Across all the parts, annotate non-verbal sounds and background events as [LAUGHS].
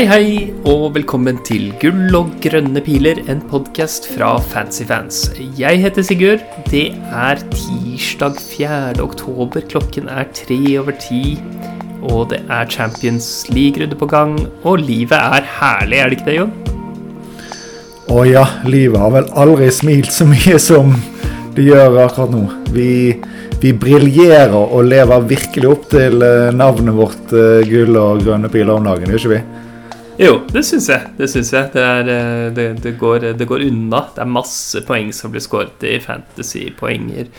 Hei, hei, og velkommen til Gull og grønne piler, en podkast fra Fancyfans. Jeg heter Sigurd. Det er tirsdag 4. oktober. Klokken er tre over ti. Og det er Champions League-runde på gang. Og livet er herlig, er det ikke det, Jon? Å ja, livet har vel aldri smilt så mye som det gjør akkurat nå. Vi, vi briljerer og lever virkelig opp til eh, navnet vårt eh, Gull og grønne piler om dagen, gjør ikke vi? Jo, det syns jeg. Det syns jeg. Det, er, eh, det, det, går, det, går, unna. Det er masse poeng som blir skåret i fantasy-poenger.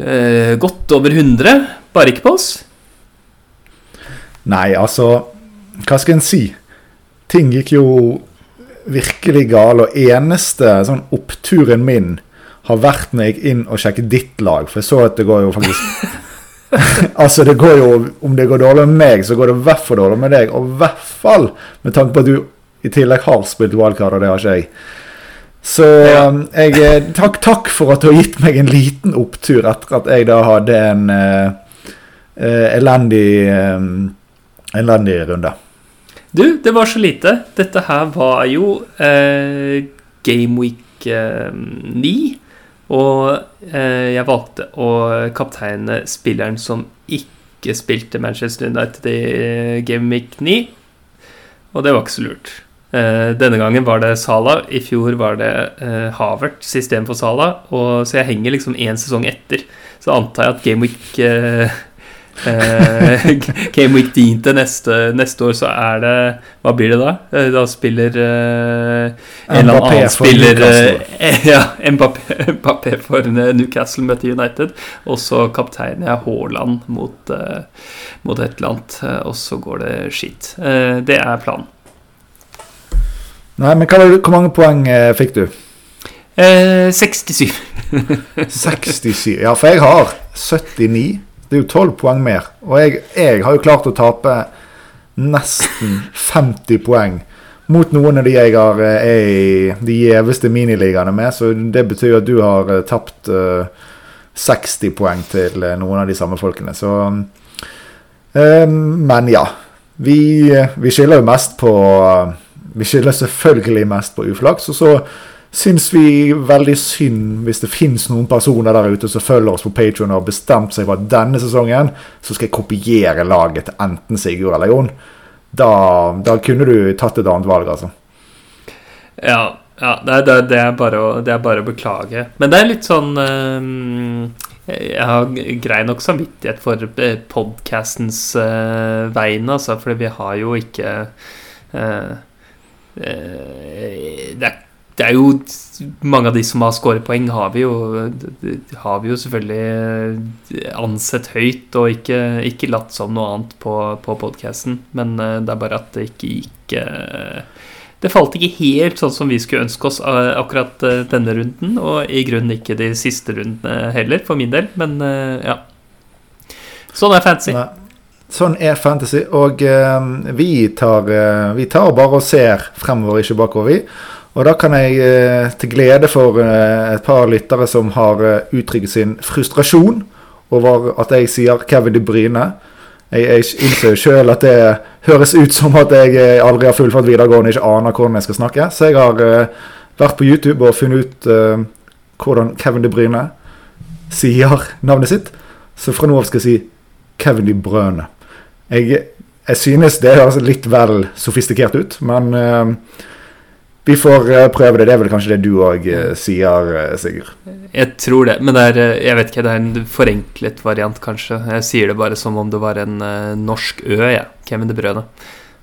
Eh, godt over 100, bare ikke på oss. Nei, altså Hva skal en si? Ting gikk jo virkelig gale, og eneste sånn oppturen min har vært når jeg gikk inn og sjekket ditt lag, for jeg så at det går jo faktisk [LAUGHS] altså, det går jo Om det går dårlig med meg, så går det i hvert fall dårlig med deg. Og i hvert fall med tanke på at du i tillegg har spilt wildcard, og det har ikke jeg. Så ja. Um, jeg, eh, takk, takk, for at du har gitt meg en liten opptur etter at jeg da hadde en uh, uh, elendig uh, elendig runde. Du, det var så lite. Dette her var jo Game Week 9. Og eh, jeg valgte å kapteine spilleren som ikke spilte Manchester United i Game Week 9. Og det var ikke så lurt. Eh, denne gangen var det Sala. I fjor var det eh, Havert, system for Sala. Og, så jeg henger liksom én sesong etter. Så antar jeg at Game Week eh, Eh, [LAUGHS] Game Week 10 til neste, neste, år, så er det Hva blir det da? Eh, da spiller uh, en eller annen spiller uh, [LAUGHS] Ja, Mbappé, for Newcastle møter United. Og så kapteinen er Haaland mot, uh, mot, et eller annet, og så går det skitt. det er planen. Nei, men hva, Hvor mange poeng fikk du? 67. 67, [LAUGHS] Ja, for jeg har 79. Det er jo tolv poeng mer. Og jeg, jeg, har jo klart å tape nesten 50 poeng mot noen av de jeg har, eh, er i de gjeveste miniligaene med. Så det betyr at du har uh, tapt uh, 60 poeng til noen av de samme folkene. Så Men ja. Vi, vi skylder jo mest på Vi skylder selvfølgelig mest på uflaks. Og så syns vi veldig synd hvis det fins noen personer der ute som følger oss på Patrion og har bestemt seg for at denne sesongen så skal jeg kopiere laget til enten Sigurd eller Jon. Da, da kunne du tatt et annet valg, altså. Ja, ja det, det, det, er bare å, det er bare å beklage. Men det er litt sånn øh, Jeg har grei nok samvittighet for eh, podkastens øh, vegne, altså, for vi har jo ikke øh, Det er det er jo Mange av de som har skåret poeng, har vi jo, har vi jo selvfølgelig eh, ansett høyt og ikke, ikke latt som noe annet på, på podkasten. Men eh, det er bare at det ikke gikk eh, Det falt ikke helt sånn som vi skulle ønske oss akkurat denne runden, og i grunnen ikke de siste rundene heller, for min del. Men ja. Sånn er fantasy. Nei. Sånn er fantasy, og uh, vi, tar, uh, vi tar bare og ser fremover, ikke bakover, vi. Og da kan jeg, eh, til glede for eh, et par lyttere som har eh, uttrykt sin frustrasjon over at jeg sier Kevin De Bryne Jeg, jeg innser sjøl at det høres ut som at jeg aldri har fullført videregående og ikke aner hvordan jeg skal snakke. Så jeg har vært på YouTube og funnet ut hvordan Kevin De Bryne sier navnet sitt. Så fra nå av skal jeg si Kevin De Brøne. Jeg, jeg synes det høres litt vel sofistikert ut, men uh, vi får eh, prøve det. Det er vel kanskje det du òg eh, sier, eh, Sigurd? Jeg tror det, men det er, jeg vet ikke, det er en forenklet variant, kanskje. Jeg sier det bare som om det var en norsk ø, jeg. Ja. Kevin De Brøne.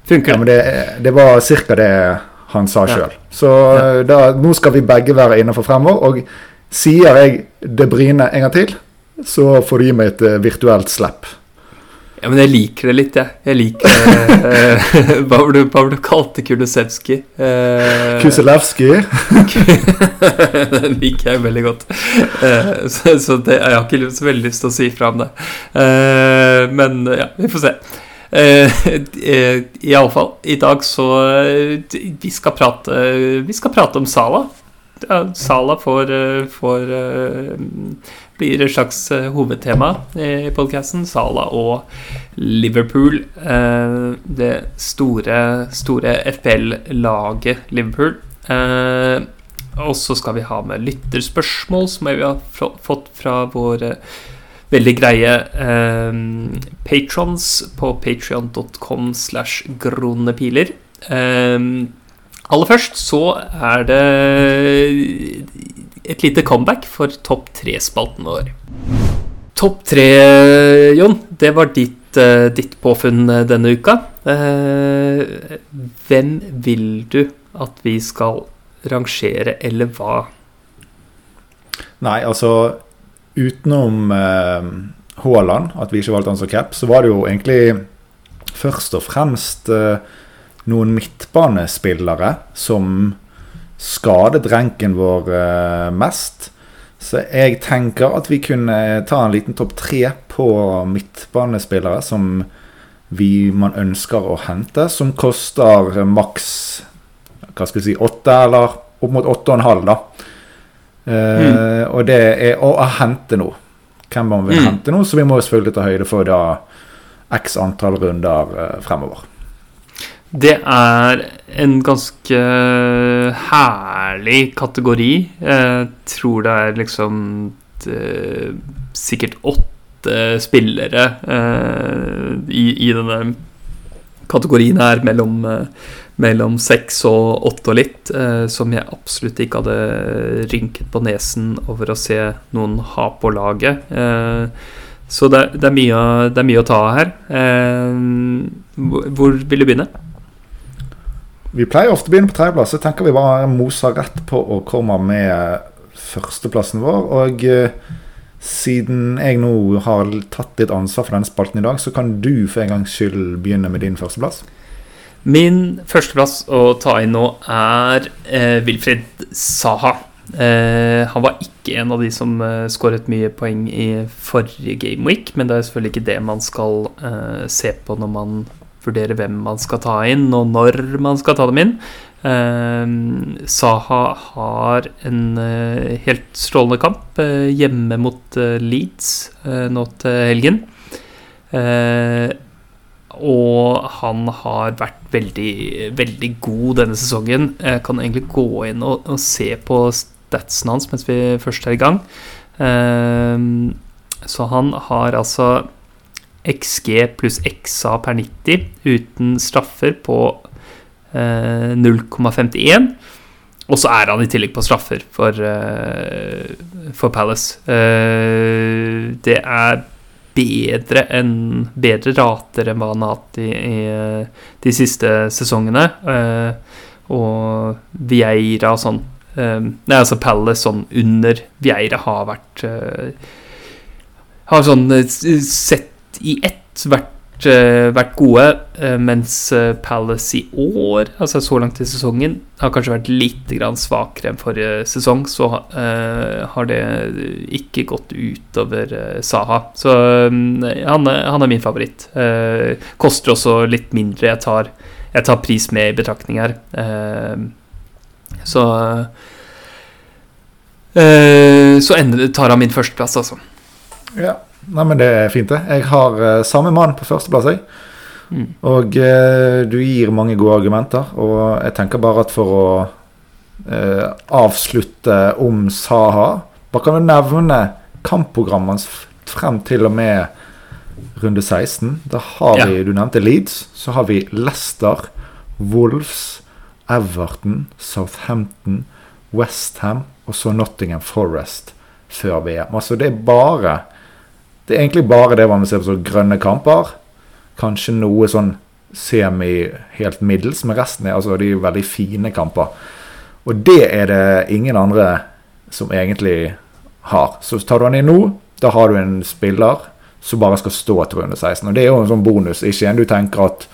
Funker ja, men det? Det var ca. det han sa sjøl. Ja. Så da, nå skal vi begge være innenfor fremover. Og sier jeg De Bryne en gang til, så får du gi meg et virtuelt slipp. Ja, men jeg liker det litt, jeg. Jeg liker [LAUGHS] uh, Hva var det du kalte Kulisevskij? Uh, Kuselevskij? [LAUGHS] den liker jeg veldig godt. Uh, så, så det, jeg har ikke så veldig lyst til å si fra om det. Uh, men ja, vi får se. Uh, Iallfall, i dag så Vi skal prate Vi skal prate om Sala. ja, Sala får, eh, får blir et slags hovedtema i podkasten. Sala og Liverpool. Det store, store FPL-laget Liverpool. Og så skal vi ha med lytterspørsmål, som vi har fått fra våre veldig greie eh, patrons på patrion.com slash gronepiler. Eh, aller først så er det et lite comeback for Topp tre-spalten vår. Topp tre, Jon, det var ditt, uh, ditt påfunn denne uka. Uh, hvem vil du at vi skal rangere, eller hva? Nei, altså utenom eh, Haaland, at vi ikke valgte han som cap, så var det jo egentlig først og fremst eh, noen midtbanespillere som skadet ranken vår eh, mest. Så jeg tenker at vi kunne ta en liten topp tre på midtbanespillere som vi man ønsker å hente, som koster maks hva skal vi si, åtte, eller opp mot åtte og en halv, da. Mm. Og det er å, hente noe. Hvem man vil mm. hente noe, så vi må selvfølgelig ta høyde for da x antall runder uh, fremover. Det er en ganske herlig kategori. Jeg tror det er liksom det, sikkert åtte spillere eh, i, i, denne kategorien her mellom uh, mellom seks og åtte og litt, eh, som jeg absolutt ikke hadde rynket på nesen over å se noen ha på laget. Eh, så det, det, er mye, det, er mye, å ta her. Eh, hvor vil du begynne? Vi pleier ofte å begynne på tredjeplass. Jeg tenker vi bare moser rett på å komme med førsteplassen vår. Og eh, siden jeg nå har tatt litt ansvar for denne spalten i dag, så kan du for en gangs skyld begynne med din førsteplass. Min førsteplass å ta inn nå er eh, Wilfred Saha. Eh, han var ikke en av de som eh, skåret mye poeng i forrige gameweek, men det er selvfølgelig ikke det man skal eh, se på når man vurderer hvem man skal ta inn, og når man skal ta dem inn. Eh, Saha har en eh, helt strålende kamp eh, hjemme mot Leeds nå til helgen. Eh, og han har vært veldig, veldig god denne sesongen. Jeg kan egentlig gå inn og, og se på statsen hans mens vi først er i gang. Um, så han har altså XG pluss XA per 90 uten straffer på uh, 0,51. Og så er han i tillegg på straffer for, uh, for Palace. Uh, det er bedre enn Bedre rater enn hva han har hatt i, i de siste sesongene. Og Vieira og sånn Nei, altså Palace sånn under Vieira har vært Har sånn sett i ett vært Eh, vært gode, eh, mens eh, Palace i år, altså så langt i sesongen, har kanskje vært litt svakere enn forrige sesong. Så har det ikke gått utover Saha. Så han, han er min favoritt. Koster også litt mindre. Jeg tar, jeg tar pris med i betraktning her. Så Så tar han min førsteplass, altså. Ja. Nei, men det er fint, det. Jeg har uh, samme mann på førsteplass, jeg. Mm. Og uh, du gir mange gode argumenter. Og jeg tenker bare at for å uh, avslutte om Saha Bare kan du nevne kampprogrammet hans frem til og med runde 16. Da har ja. vi, du nevnte Leeds. Så har vi Leicester, Wolves, Everton, Southampton, Westham og så Nottingham Forest før VM. Altså det er bare det er egentlig bare det man ser på sånn grønne kamper. Kanskje noe sånn semi helt middels, men resten er altså de veldig fine kamper. Og det er det ingen andre som egentlig har. Så tar du han inn nå, da har du en spiller som bare skal stå til runde 16. Og det er jo en sånn bonus, ikke en du tenker at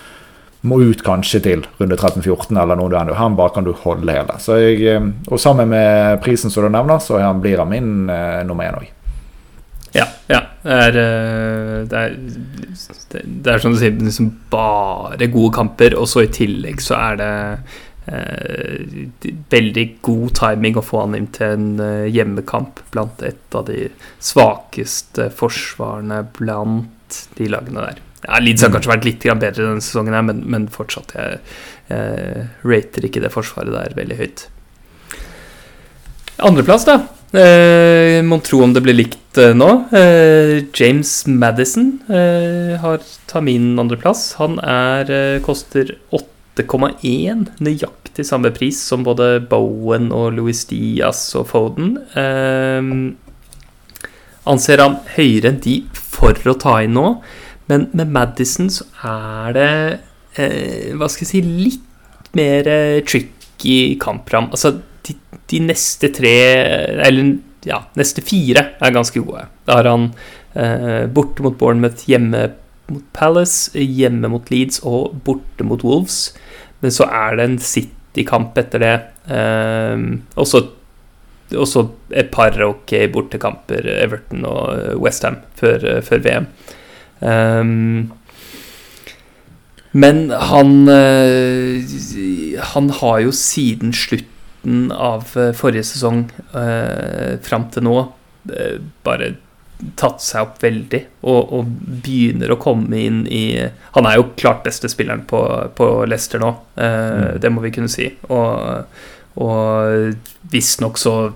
må ut kanskje til runde 13-14 eller noe du ender. Han bare kan du holde hele. Jeg, eh, og sammen med prisen som du nevner, så blir han min eh, nummer én òg. Ja. ja. Det er, eh, det er, det er som du sier, liksom bare gode kamper, og så i tillegg så er det eh, veldig god timing å få han inn til en eh, hjemmekamp blant et av de svakeste forsvarene blant de lagene der. Ja, Leeds har Mm. kanskje vært litt bedre denne sesongen, her, men, men fortsatt jeg, jeg rater ikke det forsvaret der veldig høyt. Andreplass, da. Eh, Mon tro om det blir likt eh, nå. Eh, James Madison eh, har tar min andreplass. Han er, eh, koster 8,1, nøyaktig samme pris som både Bowen og Louis Diaz og Foden. Eh, anser han høyere enn de for å ta inn nå, men med Madison så er det Hva skal jeg si Litt mer tricky kampram. Altså, de, de neste tre Eller ja, neste fire er ganske gode. Da har han eh, borte mot Bournemouth, hjemme mot Palace, hjemme mot Leeds og borte mot Wolves. Men så er det en City-kamp etter det. Eh, også også et par ok bortekamper, Everton og Westham, før, før VM. Um, men han eh, Han har jo siden slutten av eh, forrige sesong eh, fram til nå eh, bare tatt seg opp veldig og, og begynner å komme inn i Han er jo klart beste spilleren på, på Leicester nå, eh, Mm. det må vi kunne si. Og, og visstnok så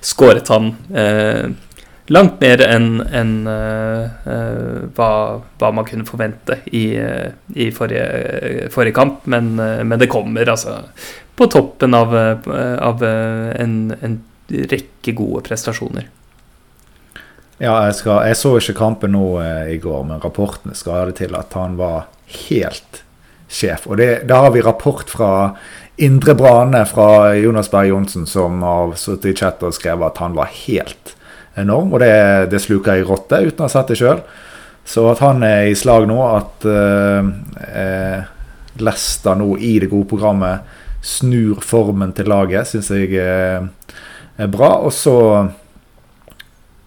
skåret han eh, langt mer enn en, eh, eh, hva, hva man kunne forvente i, i forrige, forrige kamp, men, men det kommer altså på toppen av, eh, av eh, en, en rekke gode prestasjoner. Ja, jeg, skal, jeg så ikke kampen nå eh, i går, men rapportene skal det til at han var helt sjef. Og det, da har vi rapport fra Indre Brane fra Jonas Berg Johnsen, som har sittet i chat og skrevet at han var helt enorm. Og det, det sluker jeg rotte, uten å ha sett det sjøl. Så at han er i slag nå, at eh, eh, Leicester nå i det gode programmet snur formen til laget, syns jeg eh, er bra. Og så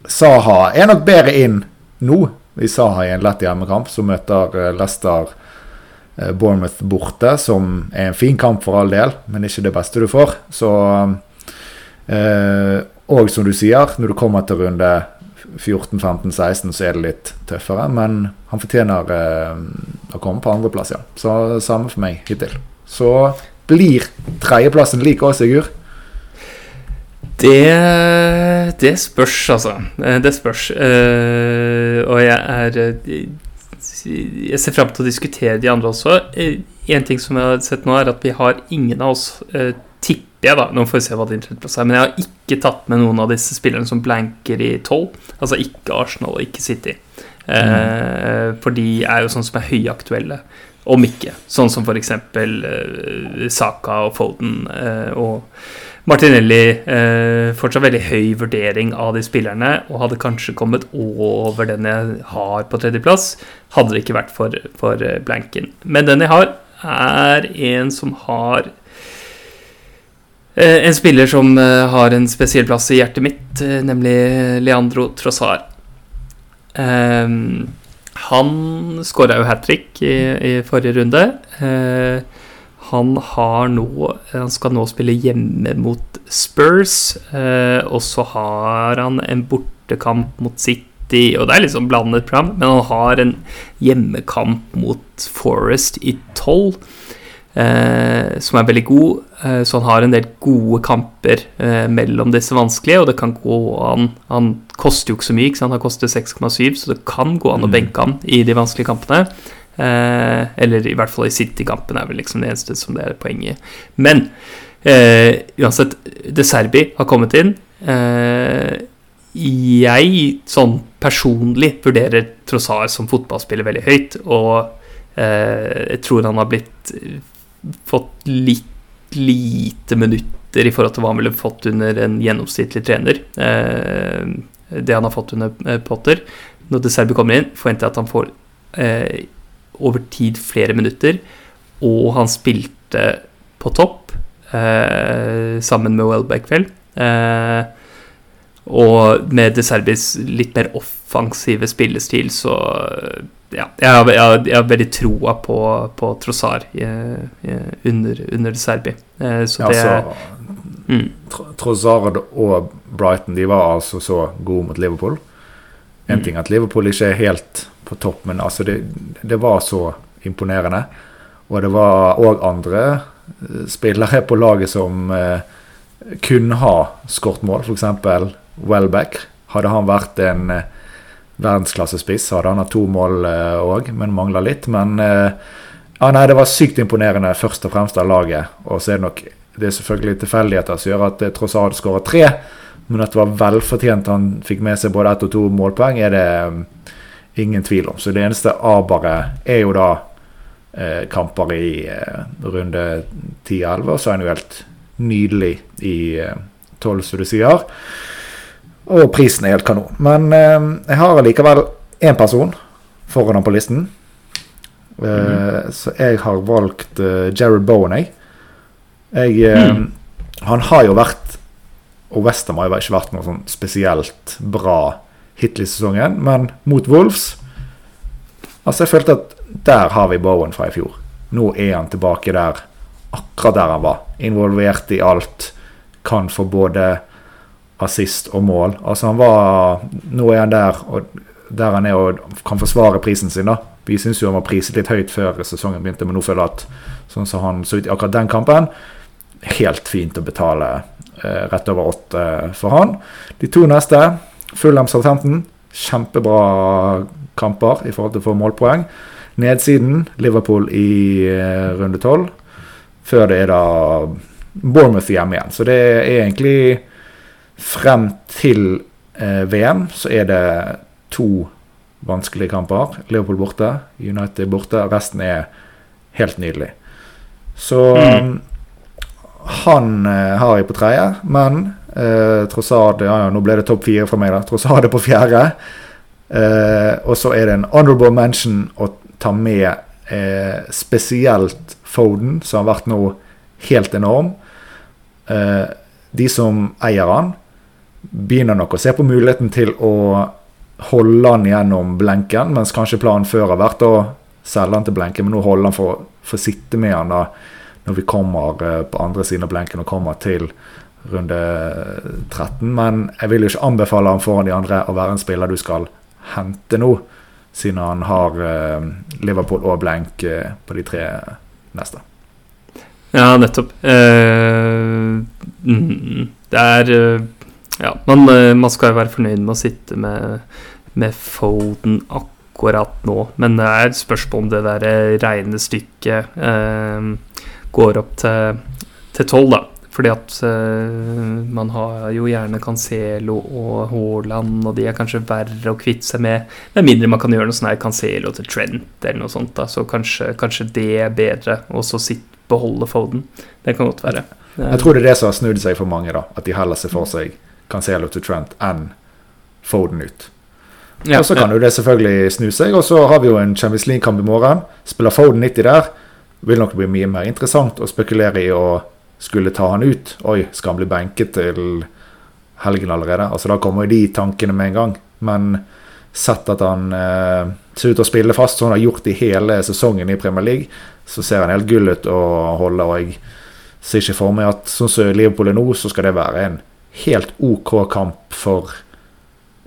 Saha er nok bedre inn nå, i Saha i en lett hjemmekamp, som møter Lester Leicester eh, Bournemouth borte, som er en fin kamp for all del, men ikke det beste du får. Så eh, Og som du sier, når du kommer til runde 14, 15, 16, så er det litt tøffere. Men han fortjener eh, å komme på andreplass, ja. Så samme for meg hittil. Så blir tredjeplassen lik òg, Sigurd? Det, det spørs, altså. Eh, Det spørs. Eh, og jeg er eh, Jeg ser fram til å diskutere de andre også. En ting som jeg har sett nå, er at vi har ingen av oss Tipper jeg, da. Nå får vi se hva din tredjeplass er. Men jeg har ikke tatt med noen av disse spillerne som blanker i tolv. Altså ikke Arsenal og ikke City. Mm. For de er jo sånn som er høyaktuelle. Om ikke. Sånn som for eksempel eh, Saka og Foden eh, og Martinelli eh, fortsatt veldig høy vurdering av de spillerne, og hadde kanskje kommet over den jeg har på tredjeplass, hadde det ikke vært for, for blanken. Men den jeg har, er en som har En spiller som har en spesiell plass i hjertet mitt, nemlig Leandro Trossard. Eh, han skåra jo hat trick i, i forrige runde. Eh, han nå Han skal nå spille hjemme mot Spurs, eh, og så har han en bortekamp mot City, og det er liksom blandet program, men han har en hjemmekamp mot Forest i tolv. Eh, som er veldig god, eh, så han har en del gode kamper eh, mellom disse vanskelige, og det kan gå an Han koster jo ikke så mye, ikke sant? han koster 6,7, så det kan gå an å Mm. benke han i de vanskelige kampene. Eh, eller i hvert fall i City-kampen er vel liksom det eneste som det er poenget. Men eh, uansett, De Serbi har kommet inn. Eh, jeg sånn personlig vurderer Trossard som fotballspiller veldig høyt, og eh, jeg tror han har blitt fått litt lite minutter i forhold til hva han ville fått under en gjennomsnittlig trener. Eh, det han har fått under eh, Potter. Når De Serbi kommer inn, forventer jeg at han får eh, over tid flere minutter, og han spilte på topp sammen med Welbeck, vel. Og med De Serbis litt mer offensive spillestil, så ja, jeg har, jeg, jeg har veldig troa på, på Trossar under, under Serbi. Eh, så det ja, så, mm. Trossard og Brighton de var altså så gode mot Liverpool. En mm. ting at Liverpool ikke er helt på topp, men altså det, det var så imponerende. Og det var òg andre eh, spillere på laget som eh, kunne ha skåret mål, f.eks. Welbeck. Hadde han vært en eh, verdensklassespiss, hadde han hatt to mål òg, eh, men mangla litt. Men eh, ja, nei, det var sykt imponerende først og fremst av laget. Og så er det nok det er selvfølgelig tilfeldigheter som gjør at det tross alt skåra tre. Men at det var velfortjent han fikk med seg både ett og to målpoeng, er det ingen tvil om. Så det eneste aberet er jo da eh, kamper i eh, runde 10-11. Og så er han jo helt nydelig i eh, 12, som du sier. Og prisen er helt kanon. Men eh, jeg har likevel én person foran ham på listen. Mm -hmm. Så jeg har valgt uh, Jared Bowen, jeg. jeg mm. Han har jo vært Og Westham har jo ikke vært noe sånn spesielt bra hittil i sesongen, men mot Wolves Altså, jeg følte at der har vi Bowen fra i fjor. Nå er han tilbake der, akkurat der han var. Involvert i alt. Kan få både assist og mål. Altså han var Nå er han der, der han er og kan forsvare prisen sin. da Vi syns jo han var priset litt høyt før sesongen begynte, men nå føler jeg at sånn som han så ut i akkurat den kampen Helt fint å betale eh, rett over åtte for han. De to neste, Fulham Southampton, kjempebra kamper i forhold til å få målpoeng. Nedsiden Liverpool i eh, runde tolv. Før det er da Bournemouth hjemme igjen. Så det er egentlig Frem til eh, VM så er det to vanskelige kamper. Liverpool borte, United borte. Resten er helt nydelig. Så mm. han eh, har jeg på tredje, men eh, Trossard ja, ja, Nå ble det topp fire fra meg, da. Trossard er på fjerde. Eh, og så er det en honorable mention å ta med eh, spesielt Foden, som har vært nå helt enorm. Eh, de som eier han, begynner nok å se på muligheten til å holde han gjennom blenken, mens kanskje planen før har vært å selge han til blenken, men nå holder han for å sitte med han da når vi kommer eh, på andre siden av blenken og kommer til runde 13. Men jeg vil jo ikke anbefale han foran de andre å være en spiller du skal hente nå, siden han har eh, Liverpool og blenk eh, på de tre neste. Ja, nettopp. Uh, det er ja, man, eh, man, skal jo være fornøyd med å sitte med, med Foden akkurat nå, men det er et spørsmål om det der regnestykket eh, går opp til tolv, da. Fordi at eh, man har jo gjerne Cancelo og Haaland, og de er kanskje verre å kvitte seg med. Med mindre man kan gjøre noe sånn her Cancelo til Trent eller noe sånt. da, Så kanskje, kanskje det er bedre, og så beholde Foden. Det kan godt være. Jeg tror det er det som har snudd seg for mange, da. At de heller ser for seg Cancelo til Trent enn Foden ut. Ja, og Så kan jo det selvfølgelig snu seg. Og så har vi jo en Champions League-kamp i morgen. Spiller Foden 90 der, vil nok bli mye mer interessant å spekulere i å skulle ta han ut. Oi, skal han bli benket til helgen allerede? Altså Da kommer jo de tankene med en gang. Men sett at han eh, ser ut til å spille fast, som han har gjort i hele sesongen i Premier League, så ser han helt gull ut å holde. Og jeg ser ikke for meg at sånn som Liverpool er nå, så skal det være en helt OK kamp for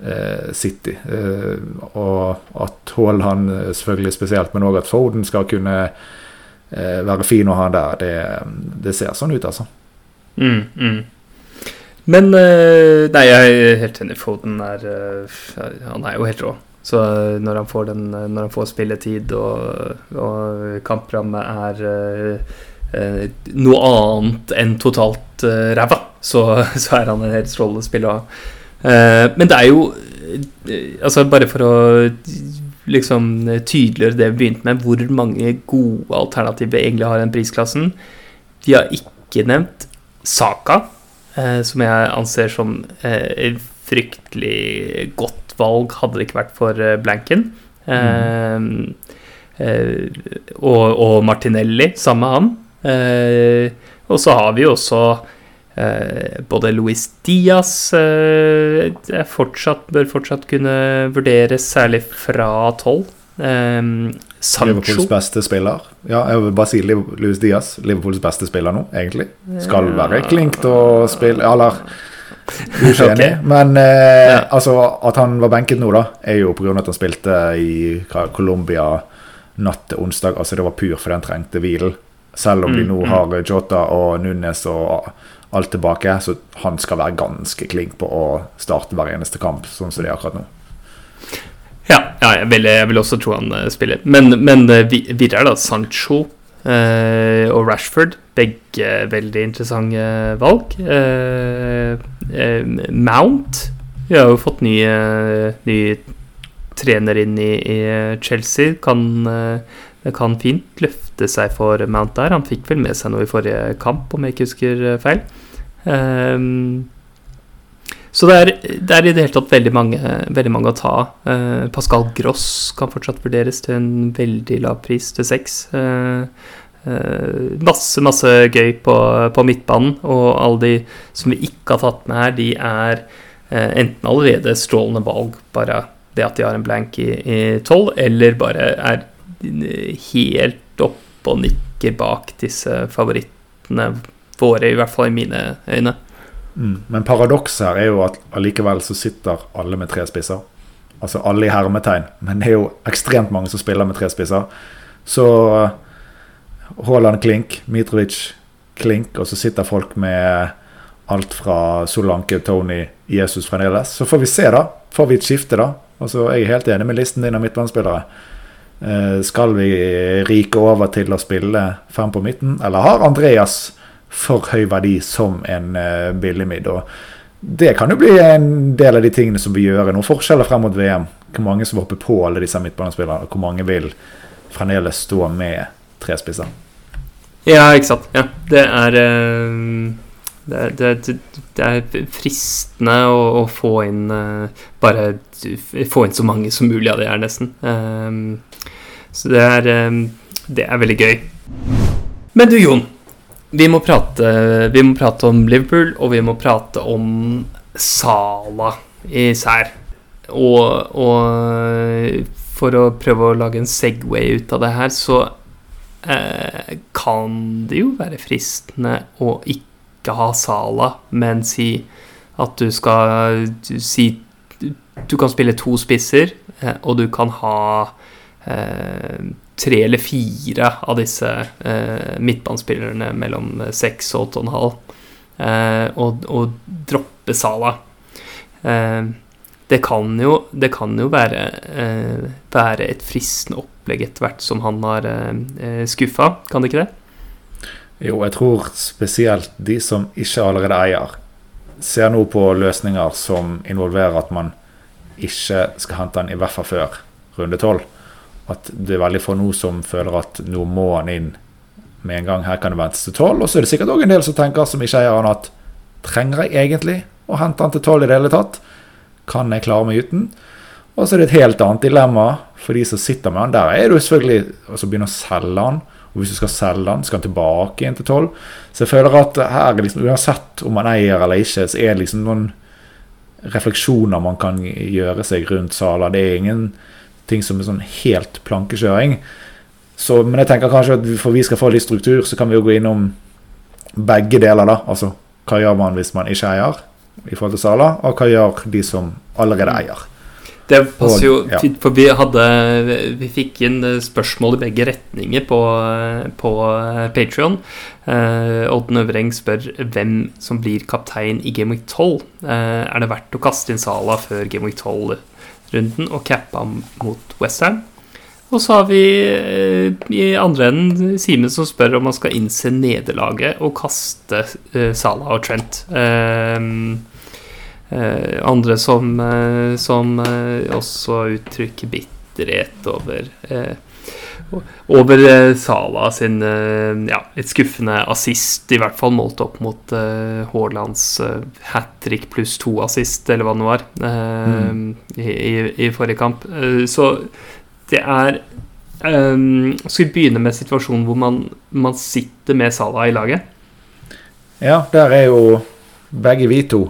eh, City. Eh, og at Haaland eh, selvfølgelig spesielt, men òg at Foden skal kunne eh, være fin å ha der, det, det, ser sånn ut, altså. Mm, mm. Men eh, Nei, jeg er helt enig. Foden er eh, Han er jo helt rå. Så når han får, den, når han får spilletid og, og kampramme er noe annet enn totalt eh, ræva, så, [LAUGHS] så, er han en helt strålende spiller. Eh, men det er jo eh, Altså, bare for å liksom tydeliggjøre det vi begynte med, hvor mange gode alternativer egentlig har den prisklassen. Vi har ikke nevnt Saka, eh, som jeg anser som eh, fryktelig godt valg, hadde det ikke vært for eh, Blanken. Mm. og, og Martinelli, samme han. Eh, og så har vi jo også eh, både Luis Diaz eh, fortsatt, bør fortsatt kunne vurderes, særlig fra tolv. Um, Liverpools beste spiller. Ja, jeg vil bare si Louis Diaz. Liverpools beste spiller nå, egentlig. Skal være klink til å spille Eller du er ikke enig, men eh, ja. altså, at han var benket nå, da, er jo pga. at han spilte i Colombia natt til onsdag. Altså, det var pur for den trengte hvilen. Selv om mm, de nå mm. har Jota og Nunes og alt tilbake, så han skal være ganske klink på å starte hver eneste kamp, sånn som det er akkurat nå. Ja, ja jeg, vil, jeg, vil, også tro han uh, spiller. Men, men uh, videre, da. Sancho uh, og Rashford. Begge veldig interessante valg. Mount Vi har jo fått ny, ny trener inn i, i Chelsea. Kan, kan fint løfte seg for Mount der. Han fikk vel med seg noe i forrige kamp, om jeg ikke husker feil. Um, så det er, det er, i det hele tatt veldig mange, veldig mange å ta. Uh, Pascal Gross kan fortsatt vurderes til en veldig lav pris, til seks. Uh, uh, masse, masse gøy på, på, midtbanen, og alle de som vi ikke har tatt med her, de er enten allerede strålende valg, bare det at de har en blank i tolv, eller bare er helt opp og nikker bak disse favorittene våre, i hvert fall i mine øyne. Mm. Men paradokset her er jo at allikevel så sitter alle med tre spisser. Altså alle i hermetegn, men det er jo ekstremt mange som spiller med tre spisser. Så eh, Haaland klink, Mitrovic klink, og så sitter folk med alt fra Solanke, Tony, Jesus fremdeles. Så får vi se, da. Får vi et skifte, da? Altså, Jeg er helt enig med listen din av midtbanespillere. Eh, skal vi rike over til å spille fem på midten, eller har Andreas for høy verdi som en uh, billig midd. Det kan jo bli en del av de tingene som vil gjøre noen forskjeller frem mot VM. Hvor mange som hopper på alle disse midtbanespillerne, og hvor mange vil fremdeles stå med tre spisser. Ja, ikke sant. Ja, det er uh, det, det, det, er fristende å, å, få inn Bare få inn så mange som mulig av det her, nesten. Så det er, um, det er veldig gøy. Men du, Jon vi må, prate, vi må prate om Liverpool, og vi må prate om Sala især. Og, og for å prøve å lage en Segway ut av det her, så eh, kan det jo være fristende å ikke ha Sala, men si at du skal si Du kan spille to spisser, eh, og du kan ha tre eller fire av disse eh, midtbanespillerne mellom seks og åtte og en halv, eh, og, droppe Sala. Eh, det, kan jo, det kan jo være, eh, være et fristende opplegg etter hvert som han har eh, skuffa, kan det ikke det? Jo, jeg tror spesielt de som ikke allerede eier, ser nå på løsninger som involverer at man ikke skal hente den i hvert fall før runde tolv at det er veldig få nå som føler at nå må han inn med en gang. Her kan det ventes til tolv. Og så er det sikkert òg en del som tenker, som ikke eier han, at trenger jeg egentlig å hente han til tolv i det hele tatt? Kan jeg klare meg uten? Og så er det et helt annet dilemma for de som sitter med han. Der er du selvfølgelig å begynne å selge han. Og hvis du skal selge han, skal han tilbake igjen til tolv. Så jeg føler at her er liksom, uansett om man eier eller ikke, så er det liksom noen refleksjoner man kan gjøre seg rundt Sala. Det er ingen ting som er sånn helt plankekjøring. Så, men jeg tenker kanskje at for vi skal få litt struktur, så kan vi jo gå innom begge deler. da, altså Hva gjør man hvis man ikke eier, i forhold til Sala, og hva gjør de som allerede eier? Det passer jo ja. for vi hadde Vi fikk inn spørsmål i begge retninger på, på Patrion. Uh, Odden Øvreng spør hvem som blir kaptein i Game Week 12. Uh, er det verdt å kaste inn Sala før Game Week 12 runden og cappa mot Western. Og så har vi eh, i andre enden Simen som spør om han skal innse nederlaget og kaste uh, Salah og Trent. Uh, andre som, som også uttrykker bitterhet over over uh, Sala sin uh, ja, litt skuffende assist, i hvert fall målt opp mot uh, Haalands uh, hat trick pluss to assist, eller hva det var, var, mm. i, i, forrige kamp. så det er um, Skal vi begynne med situasjonen hvor man, man sitter med Sala i laget? Ja, der er jo begge vi to.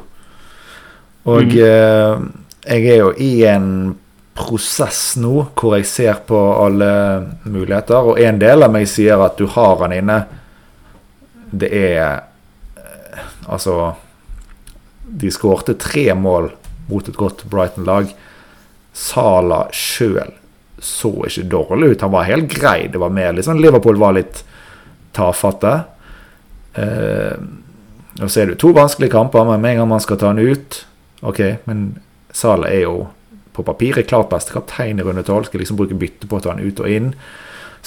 Og mm. jeg er jo i en prosess nå hvor jeg ser på alle muligheter. Og en del av meg sier at du har han inne. Det er eh, Altså De skårte tre mål mot et godt Brighton-lag. Sala sjøl så ikke dårlig ut. Han var helt grei. Det var mer liksom Liverpool var litt tafatte. Eh, og så er det to vanskelige kamper, men med en gang man skal ta han ut OK, men Sala er jo på papiret klart beste kaptein i runde tolv. Skal liksom bruke bytte på å ta han ut og inn.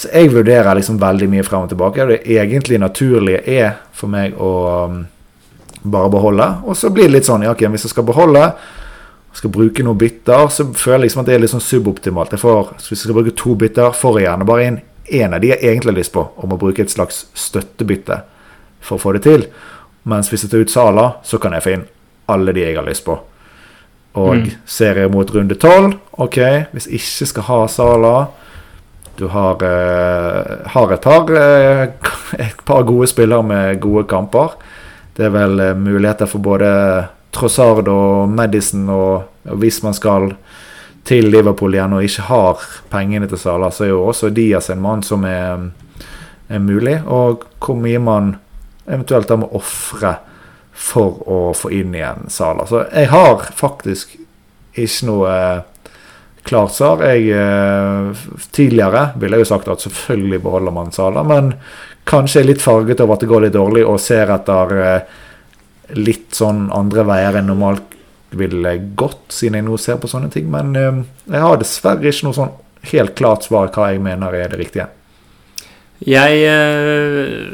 Så jeg vurderer liksom veldig mye frem og tilbake. Det egentlig naturlige er for meg å um, bare beholde. Og så blir det litt sånn ja, okay, hvis jeg skal beholde, skal bruke noen bytter, så føler jeg liksom at det er litt sånn suboptimalt. Jeg får, hvis jeg skal bruke to bytter, får jeg gjerne bare inn én av de jeg egentlig har lyst på, om å bruke et slags støttebytte for å få det til. Mens hvis jeg tar ut Sala, så kan jeg få inn alle de jeg har lyst på. Og mm. serier mot runde tolv, OK, hvis ikke skal ha Sala Du har, uh, har et, par, uh, [LAUGHS] et par gode spillere med gode kamper. Det er vel eh, muligheter for både Trossard og Madison, og, og hvis man skal til Liverpool igjen og ikke har pengene til Sala, så er jo også Diaz en mann som er, er mulig. Og hvor mye man eventuelt da må ofre for å få inn igjen Sala. Så jeg har faktisk ikke noe eh, klart svar. Jeg, eh, tidligere ville jeg jo sagt at selvfølgelig beholder man Sala, men kanskje er litt farget over at det går litt dårlig, og ser etter eh, litt sånn andre veier enn normalt ville gått, siden jeg nå ser på sånne ting. Men jeg har dessverre ikke noe sånn helt klart svar hva jeg mener er det riktige. Jeg,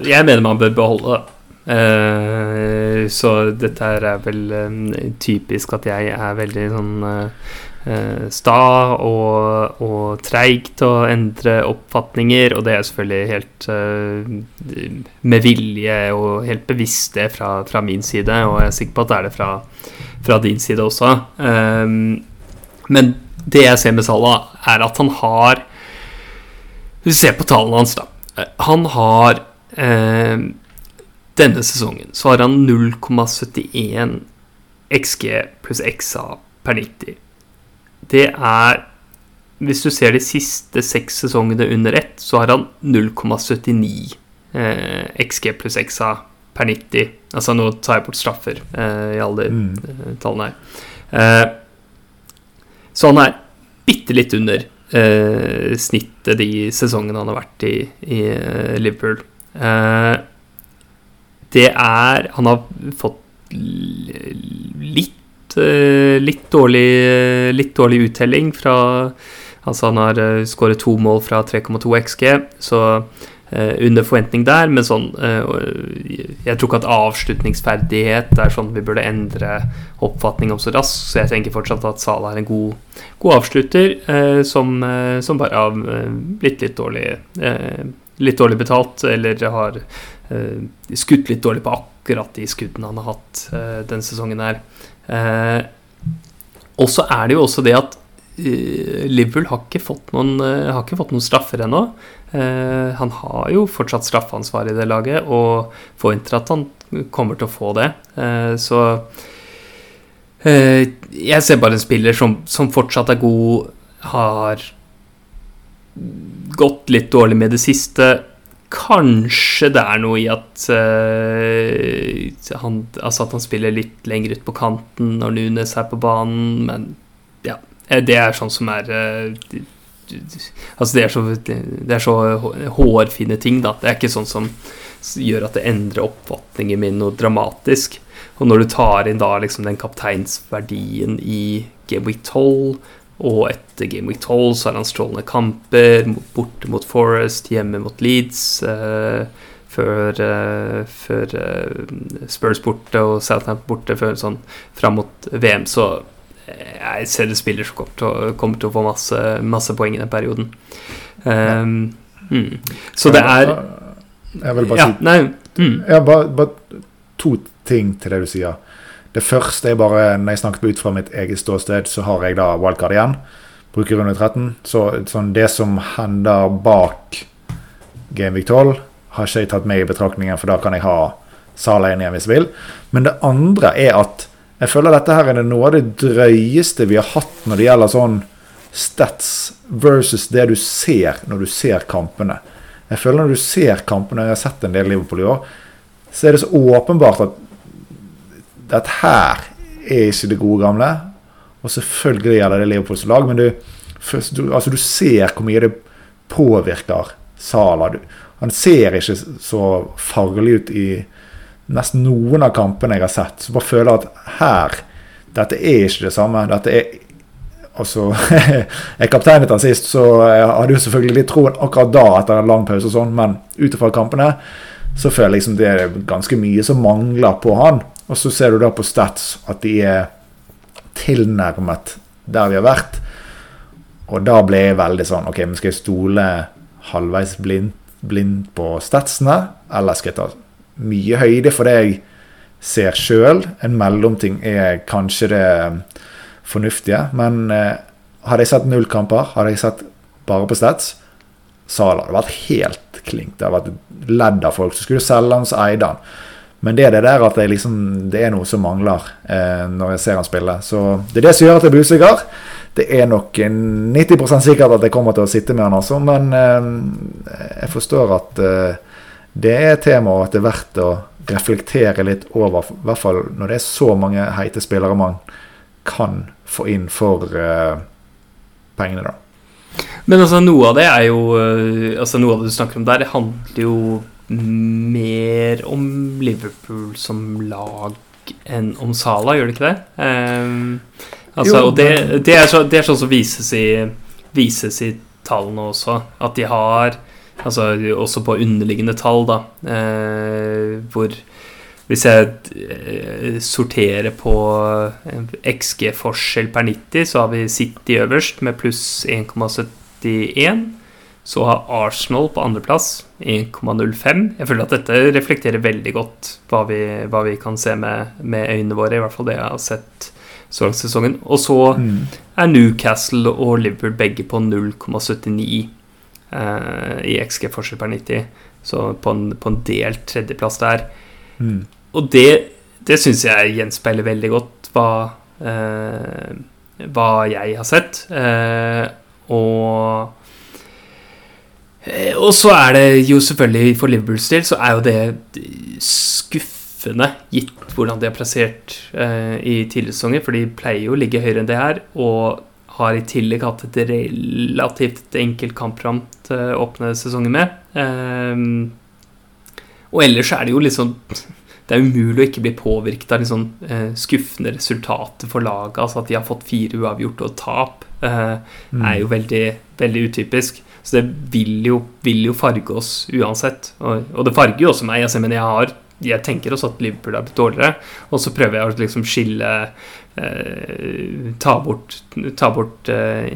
jeg mener man bør beholde det. Uh, så dette er vel um, typisk at jeg er veldig sånn uh, sta og, og treig til å endre oppfatninger, og det er selvfølgelig helt med vilje og helt bevisst det fra, fra, min side, og jeg er sikker på at det er det fra, fra din side også. Men det jeg ser med Salah, er at han har Hvis du ser på tallene hans, da. Han har denne sesongen så har han 0,71 XG pluss XA per 90. Det er Hvis du ser de siste seks sesongene under ett, så har han 0,79 eh, XG pluss XA per 90. Altså nå tar jeg bort straffer eh, i alle mm. Eh, tallene her. Eh, så han er bitte litt under eh, snittet de sesongene han har vært i, i Liverpool. Eh, det er Han har fått litt eh, litt dårlig, litt dårlig uttelling fra Altså, han har eh, skåret to mål fra 3,2 XG, så uh, under forventning der, men sånn Jeg tror ikke at avslutningsferdighet er sånn vi burde endre oppfatning om så raskt, så jeg tenker fortsatt at Sala er en god, god avslutter som, som, bare har blitt litt dårlig litt dårlig betalt, eller har skutt litt dårlig på akkurat de skuddene han har hatt uh, den sesongen her. Uh, og så er det jo også det at Liverpool har ikke fått noen, ikke fått noen straffer ennå. han har jo fortsatt straffansvar i det laget, og forventer at han kommer til å få det. så jeg ser bare en spiller som, som fortsatt er god, har gått litt dårlig med det siste. Kanskje det er noe i at, uh, han, altså at han spiller litt lenger ut på kanten når Nunes er på banen, men ja. Eh, det er sånn som er uh, Altså, det er, så, det er så hårfine ting, da. Det er ikke sånn som gjør at det endrer oppfatningen min noe dramatisk. Og når du tar inn da liksom den kapteinsverdien i Game Week 12 og etter Game Week 12 så har han strålende kamper. Borte mot Forest, hjemme mot Leeds. Uh, før, uh, før uh, Spurs borte og Southampton borte før sånn fram mot VM. Så jeg ser det spiller som kommer til å, kommer til å få masse, masse, poeng i den perioden. Um, mm. Så det er Jeg vil bare ja, si nei, mm. jeg bare, bare to ting til det du sier. Det første er bare Når jeg snakket ut fra mitt eget ståsted, så har jeg da wildcard igjen. Bruker runde 13. Så sånn det som hender bak Gamevik 12, har ikke jeg tatt med i betraktningen, for da kan jeg ha Sala inn igjen hvis jeg vil. Men det andre er at jeg føler dette her er noe av det drøyeste vi har hatt når det gjelder sånn stats versus det du ser når du ser kampene. Jeg føler Når du ser kampene, jeg har sett en del Liverpool i år, så er det så åpenbart at dette her er ikke det gode gamle. Og selvfølgelig gjelder det Leopolds lag, men du, du, altså du ser hvor mye det påvirker Sala. Han ser ikke så farlig ut i nesten noen av kampene jeg har sett. Så bare føler at her Dette er ikke det samme. Dette er Altså, [LAUGHS] Jeg kapteinet han sist, så jeg hadde jo selvfølgelig litt troen akkurat da etter en lang pause og sånn, men ut ifra kampene så føler jeg liksom det er ganske mye som mangler på han. Og så ser du da på Stats at de er tilnærmet der vi har vært. Og da ble jeg veldig sånn OK, men skal jeg stole halvveis blind, blind på statsene, eller skal jeg ta mye høyde for det jeg ser sjøl? En mellomting er kanskje det fornuftige, men eh, hadde jeg sett null kamper, hadde jeg sett bare på stats, så hadde det vært helt klink. Det hadde vært ledd av folk. Så skulle selge han, så eide han. Men det er det der at liksom, det er noe som mangler eh, når jeg ser han spille. Så det er det som gjør at jeg blir usikker. Det er nok 90% sikkert at jeg kommer til å sitte med han også, men eh, jeg forstår at eh, det er et tema, og at det er verdt å reflektere litt over, i hvert fall når det er så mange heite spillere man kan få inn for eh, pengene, da. Men altså, noe av det er jo eh, Altså, noe av det du snakker om der, handler jo mer om Liverpool som lag enn om Sala, gjør det ikke det? Um, altså, jo, det, det, er så, det, er sånn som vises i, vises i tallene også, at de har Altså også på underliggende tall, da, eh, hvor hvis jeg eh, sorterer på XG-forskjell per 90, så har vi City øverst med pluss 1,71. Så har Arsenal på andreplass 1,05. Jeg føler at dette reflekterer veldig godt hva vi, hva vi kan se med, med, øynene våre. I hvert fall det jeg har sett så langt sesongen. Og så mm. er Newcastle og Liverpool begge på 0,79 eh, i XG-forskjell per 90. Så på en, på en delt tredjeplass der. Mm. Og det, det syns jeg gjenspeiler veldig godt hva, eh, hva jeg har sett. Eh, og og så er det jo selvfølgelig for Liverpools del så er jo det skuffende, gitt hvordan de har plassert eh, i tidligere sesonger. For de pleier jo å ligge høyere enn det her, og har i tillegg hatt et relativt enkelt kampprogram til å åpne sesongen med. Eh, og ellers er det jo sånn det er umulig å ikke bli påvirket av liksom, eh, skuffende resultater for laget. Altså at de har fått fire uavgjorte og tap, eh, mm. er jo veldig, veldig utypisk. Så det vil jo, vil jo farge oss uansett. Og, og, det farger jo også meg. Altså, men jeg, har, jeg tenker også at Liverpool er blitt dårligere. Og så prøver jeg å liksom skille eh, Ta bort, ta bort eh,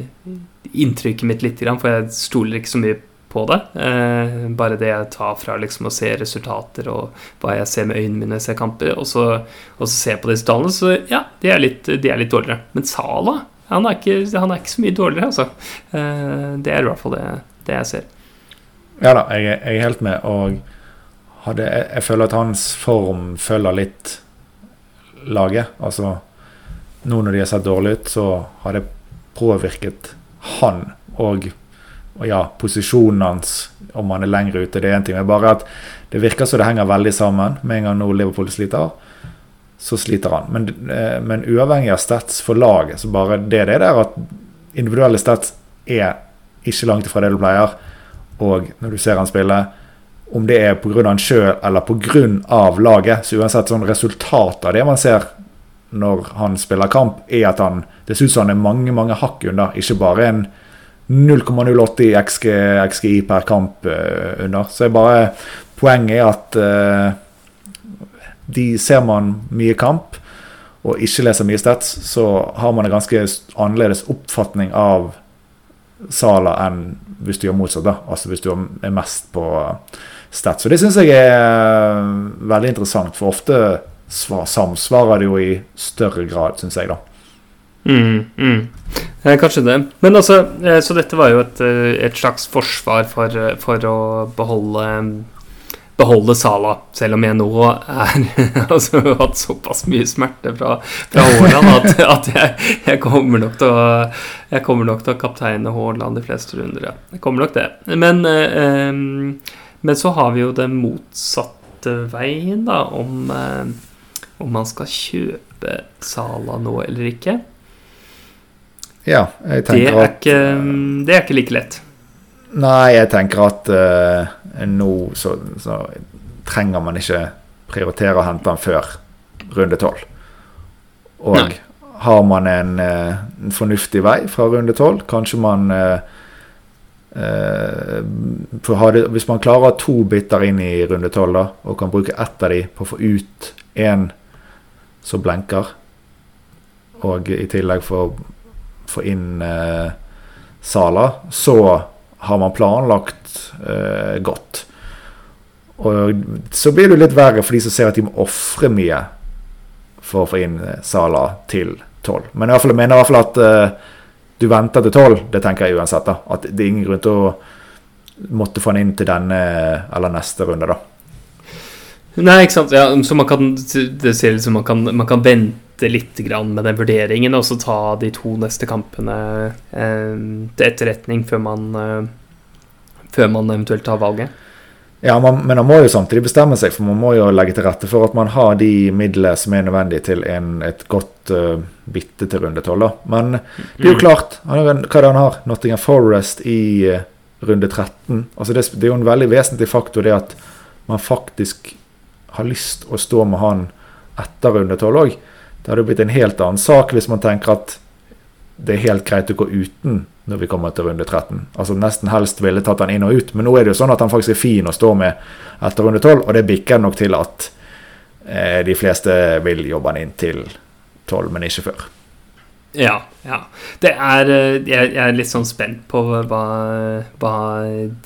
inntrykket mitt litt, for jeg stoler ikke så mye på det. Eh, bare det jeg tar fra liksom å se resultater og hva jeg ser med øynene mine når jeg ser kamper, og så, og så ser jeg på disse tallene, så ja, de er litt, de er litt dårligere. Men Sala han er, ikke, han er ikke så mye dårligere, altså. Eh, det er i hvert fall det, det jeg ser. Ja da, jeg, jeg er helt med, og hadde, jeg, jeg føler at hans form følger litt laget. Altså nå når de har sett dårlig ut, så har det påvirket han og og ja, posisjonen hans, om han er lenger ute, det er én ting. Men bare at det virker som det henger veldig sammen. Med en gang nå Liverpool sliter, så sliter han. Men, eh, men uavhengig av stats for laget, så bare det det der at individuelle stats er ikke langt ifra det du pleier. Og når du ser han spille, om det er pga. han sjøl eller pga. laget, så uansett sånn resultatet av det man ser når han spiller kamp, er at han det ser ut som han er mange mange hakk unna, ikke bare en 0,080 XG, XGI per kamp uh, under. Så bare poenget er at uh, de ser man mye kamp og ikke leser mye stats, så har man en ganske annerledes oppfatning av Sala enn hvis du gjør motsatt. da, Altså hvis du er mest på stats. Så det syns jeg er veldig interessant, for ofte samsvarer det jo i større grad, syns jeg, da. Mm, mm. Eh, kanskje det. Men altså, eh, så dette var jo et, eh, et slags forsvar for, for å beholde, beholde Sala, selv om jeg nå er [LAUGHS] altså, har hatt såpass mye smerte fra, fra Haaland at, [LAUGHS] at jeg, jeg, kommer nok til å Jeg kommer nok til å kapteine Haaland de fleste runder, ja. Jeg kommer nok det. Men, eh, men så har vi jo den motsatte veien, da, om, eh, om man skal kjøpe Sala nå eller ikke. Ja, jeg tenker det er, ikke, det er ikke like lett. Nei, jeg tenker at uh, nå så, så, trenger man ikke prioritere å hente han før runde tolv. Og Nei. har man en, uh, en, fornuftig vei fra runde tolv, kanskje man uh, det, Hvis man klarer to biter inn i runde tolv og kan bruke ett av de på å få ut én som blenker, og i tillegg få, få inn Sala, så har man planlagt eh, godt. Og så blir det litt verre for de som ser at de må ofre mye for å få inn eh, Sala til 12. Men jeg mener i hvert fall at eh, du venter til 12. Det tenker jeg uansett. da, At det er ingen grunn til å måtte få han inn til denne eller neste runde, da. Nei, ikke sant. Ja, så man kan, det ser ut som man kan, man kan vente litt med den vurderingen, og så ta de to neste kampene eh, til etterretning før man, eh, før man eventuelt tar valget. Ja, man, men man må jo samtidig bestemme seg, for man må jo legge til rette for at man har de midlene som er nødvendige til en, et godt uh, bytte til runde tolv. Men det er jo mm. klart, hva er det han har? Nottingham Forest i uh, runde 13. Altså det, det er jo en veldig vesentlig faktor det at man faktisk har lyst å stå med han etter runde tolv òg. Det hadde blitt en helt annen sak hvis man tenker at det er helt greit å gå uten når vi kommer til runde 13. Altså Nesten helst ville tatt han inn og ut, men nå er det jo sånn at han faktisk er fin å stå med etter runde 12, og det bikker nok til at eh, de fleste vil jobbe han inn til 12, men ikke før. Ja. ja. Det er eh, Jeg, er litt sånn spent på hva, hva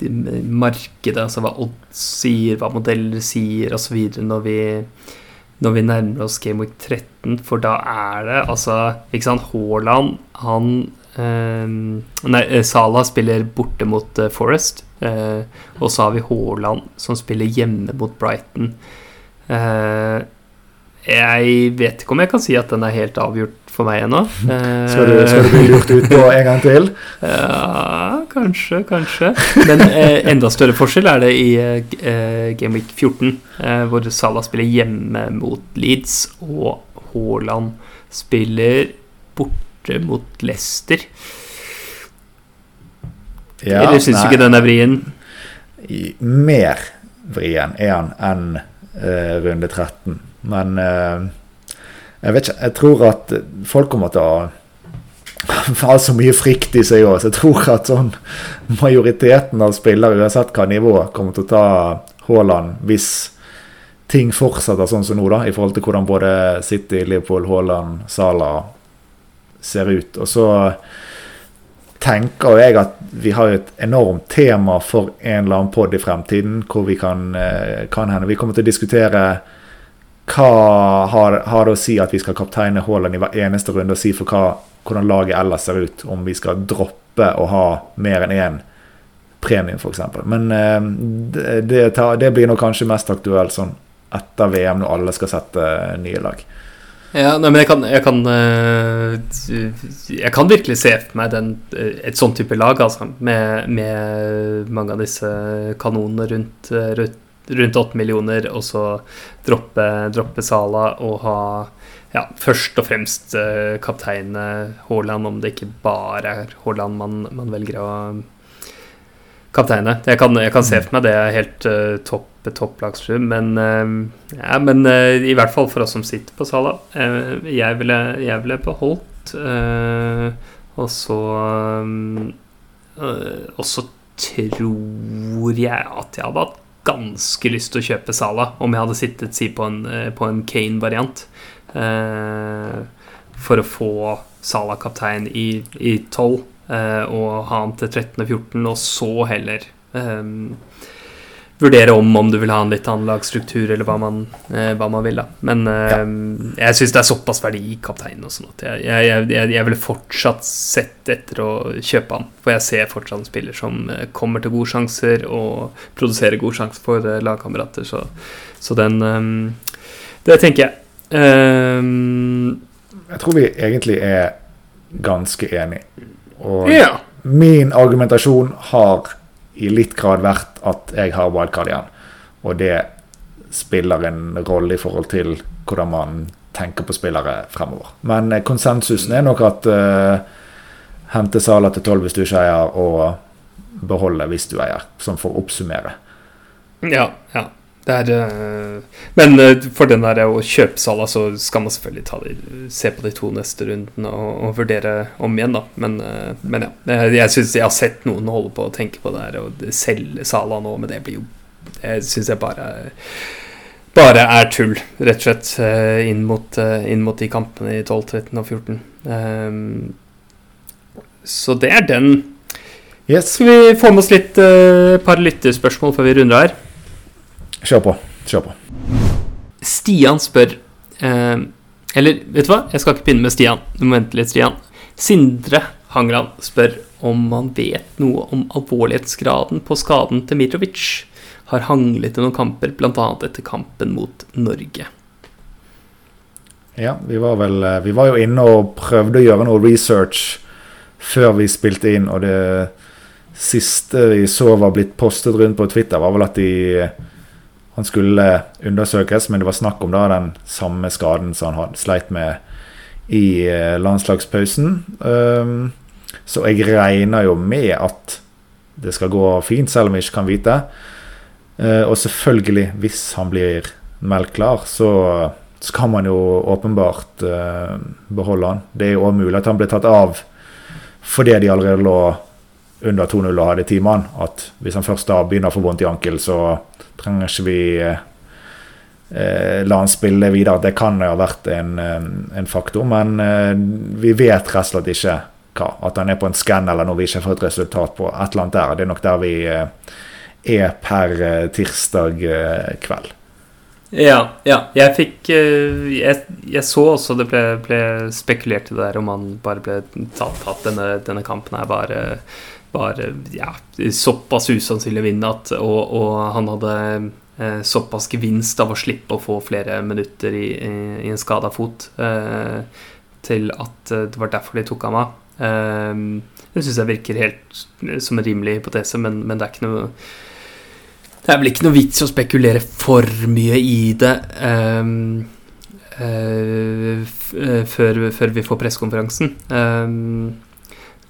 markedet, altså hva odds sier, hva modeller sier osv. Når, vi, når vi nærmer oss Game Week 13, for da er det altså Ikke sant, Haaland, han eh, Nei, eh, Salah spiller borte mot uh, Forest. Eh, og så har vi Haaland som spiller hjemme mot Brighton. Eh, jeg vet ikke om jeg kan si at den er helt avgjort for meg ennå. [LAUGHS] skal, du, skal du bli lurt ut på en gang til? [LAUGHS] Ja, kanskje, kanskje. Men eh, enda større forskjell er det i eh, Game Week 14, eh, hvor Salah spiller hjemme mot Leeds, og Haaland spiller borte mot Leicester. Ja, Eller syns du ikke den er vrien? Mer vrien er han enn uh, runde 13. Men uh, jeg vet ikke. Jeg tror at folk kommer til å [LAUGHS] ha så mye frykt i seg òg, så jeg tror at sånn majoriteten av spillere, uansett hva nivå, kommer til å ta Haaland hvis ting fortsetter sånn som nå, da, i forhold til hvordan både City, Liverpool, Haaland, Sala ser ut. Og så tenker jeg at vi har et enormt tema for en eller annen pod i fremtiden, hvor vi kan, eh, kan hende Vi kommer til å diskutere hva har, har, det å si at vi skal kapteine Haaland i hver eneste runde, og si for hva, hvordan laget ellers ser ut, om vi skal droppe å ha mer enn én premie, f.eks. Men eh, det, det, blir nok kanskje mest aktuelt sånn etter VM, når alle skal sette nye lag. Ja, nei, men jeg kan, jeg kan, eh, jeg kan virkelig se for meg den, eh, et sånn type lag, altså, med, med mange av disse kanonene rundt, rundt rundt åtte millioner, og så droppe, droppe Sala og ha ja, først og fremst uh, kaptein Haaland, om det ikke bare er Haaland man, man velger å kapteine. Jeg kan, jeg kan se for meg det er helt uh, topp topplagsrum, men, uh, ja, men i hvert fall for oss som sitter på Sala. jeg, ville, jeg ville beholdt, og så um, Og så tror jeg at jeg hadde hatt ganske lyst til å kjøpe Sala om jeg hadde sittet si, på en, eh, en Kane-variant. Eh, for å få Sala kaptein i, i 12 eh, og ha han til 13 og 14, og så heller eh, vurdere om om du vil ha en litt annen lagstruktur, eller hva man, eh, hva man vil. da Men eh, jeg syns det er såpass verdi i kapteinen og sånn at jeg, jeg, jeg, jeg ville fortsatt sett etter å kjøpe han. For jeg ser fortsatt en spiller som eh, kommer til gode sjanser og produserer gode sjanser for eh, lagkamerater. Så, så den eh, Det tenker jeg. Um, Jeg tror vi egentlig er ganske enige. Og ja. min argumentasjon har i litt grad vært at jeg har wildcard igjen. Og det spiller en rolle i forhold til hvordan man tenker på spillere fremover. Men eh, konsensusen er nok at uh, hente Sala til 12 hvis du ikke eier, og beholde hvis du eier. Sånn for å oppsummere. Ja, ja. Er, eh, men eh, for den der å kjøpe Sala, så skal man selvfølgelig de, se på de to neste rundene og, og vurdere om igjen, da. Men, eh, men ja. Jeg, jeg syns jeg har sett noen holde på å tenke på det her og selge Sala nå, men det blir jo Det syns jeg bare bare er tull, rett og slett, eh, inn mot, eh, inn mot de kampene i 12, 13 og 14. Um, så det er den. Yes, Skal vi få med oss litt uh, par lytterspørsmål før vi runder her? Kjør på. Kjør på. Stian spør eh, Eller vet du hva, jeg skal ikke begynne med Stian. Du må vente litt, Stian. Sindre Hangran spør om man vet noe om alvorlighetsgraden på skaden til Mitrovic. Har hanglet i noen kamper, bl.a. etter kampen mot Norge. Ja, vi var vel eh, Vi var jo inne og prøvde å gjøre noe research før vi spilte inn, og det siste vi så var blitt postet rundt på Twitter, var vel at de han skulle undersøkes, men det var snakk om da den samme skaden som han hadde sleit med i eh, landslagspausen. Um, så jeg regner jo med at det skal gå fint, selv om vi ikke kan vite. Eh, og selvfølgelig, hvis han blir meldt klar, så skal man jo åpenbart eh, beholde han. Det er jo også mulig at han ble tatt av fordi de allerede lå under 2-0 og hadde ti. At hvis han først da begynner å få vondt i ankel, så trenger ikke vi eh, la han spille videre. Det kan jo ha vært en, eh, en faktor, men eh, vi vet rett og slett ikke hva. At han er på en skann eller noe vi ikke får fått resultat på. Et eller annet der. Det er nok der vi er per tirsdag kveld. Ja, ja. Jeg fikk jeg, jeg så også det ble, ble spekulert i det der om han bare ble tatt at denne, denne kampen her bare bare ja, såpass usannsynlig å vinne at, og, og han hadde eh, såpass gevinst av å slippe å få flere minutter i, i, i en skada fot eh, til at eh, det var derfor de tok ham av. Eh, det syns jeg virker helt som en rimelig hypotese, men, men det er ikke noe det er vel ikke noe vits i å spekulere for mye i det ehm, uh, eh, før, før vi får pressekonferansen. Ehm,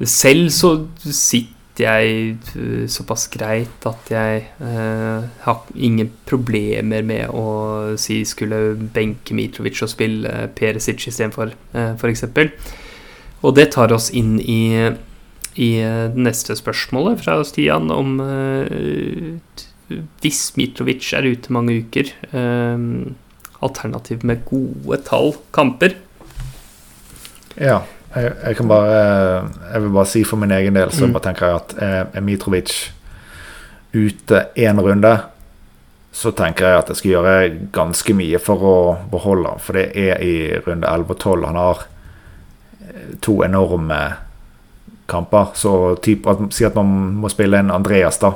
selv så sitter jeg eh, såpass greit at jeg eh, har ingen problemer med å si skulle benke Mitrovic og spille Peresic istedenfor, eh, f.eks. Og det tar oss inn i i eh, neste spørsmålet fra Stian om eh, hvis Mitrovic er ute mange uker eh, Alternativ med gode tall kamper. Ja, jeg, jeg kan bare Jeg vil bare si for min egen del, så Mm. bare tenker jeg at eh, er Mitrovic ute én runde, så tenker jeg at jeg skal gjøre ganske mye for å beholde han. For det er i runde 11 og 12 han har eh, to enorme kamper. Så typ at, si at man må spille en Andreas da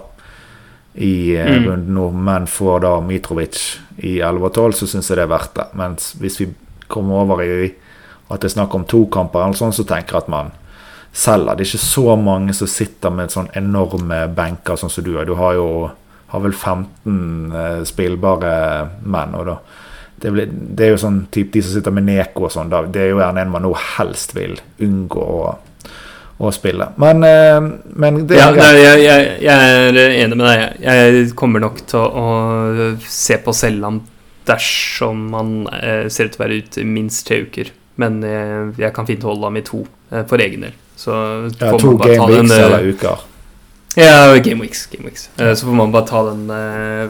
i eh, Mm. runden nå, men får da Mitrovic i 11 og 12, så syns jeg det er verdt det. Mens hvis vi kommer over i at det er snakk om to kamper, eller sånn, så tenker jeg at man selger. Det er ikke så mange som sitter med sånn enorme benker sånn som du har. Du har jo har vel 15 eh, spillbare menn. og da det, blir, det er jo sånn typ de som sitter med Neko og sånn, da, det er jo gjerne en man nå helst vil unngå å, å spille. Men, eh, men det Ja, nei, jeg, jeg, jeg er enig med deg. Jeg kommer nok til å, å se på Selland dersom man eh, ser ut til å være ute i minst tre uker. Men jeg, jeg kan fint holde ham i to eh, for egen del. Så Ja, får to man bare ta weeks den, eh, eller uker. Ja, Game Weeks. Game Weeks. Eh, Så får man bare ta den eh,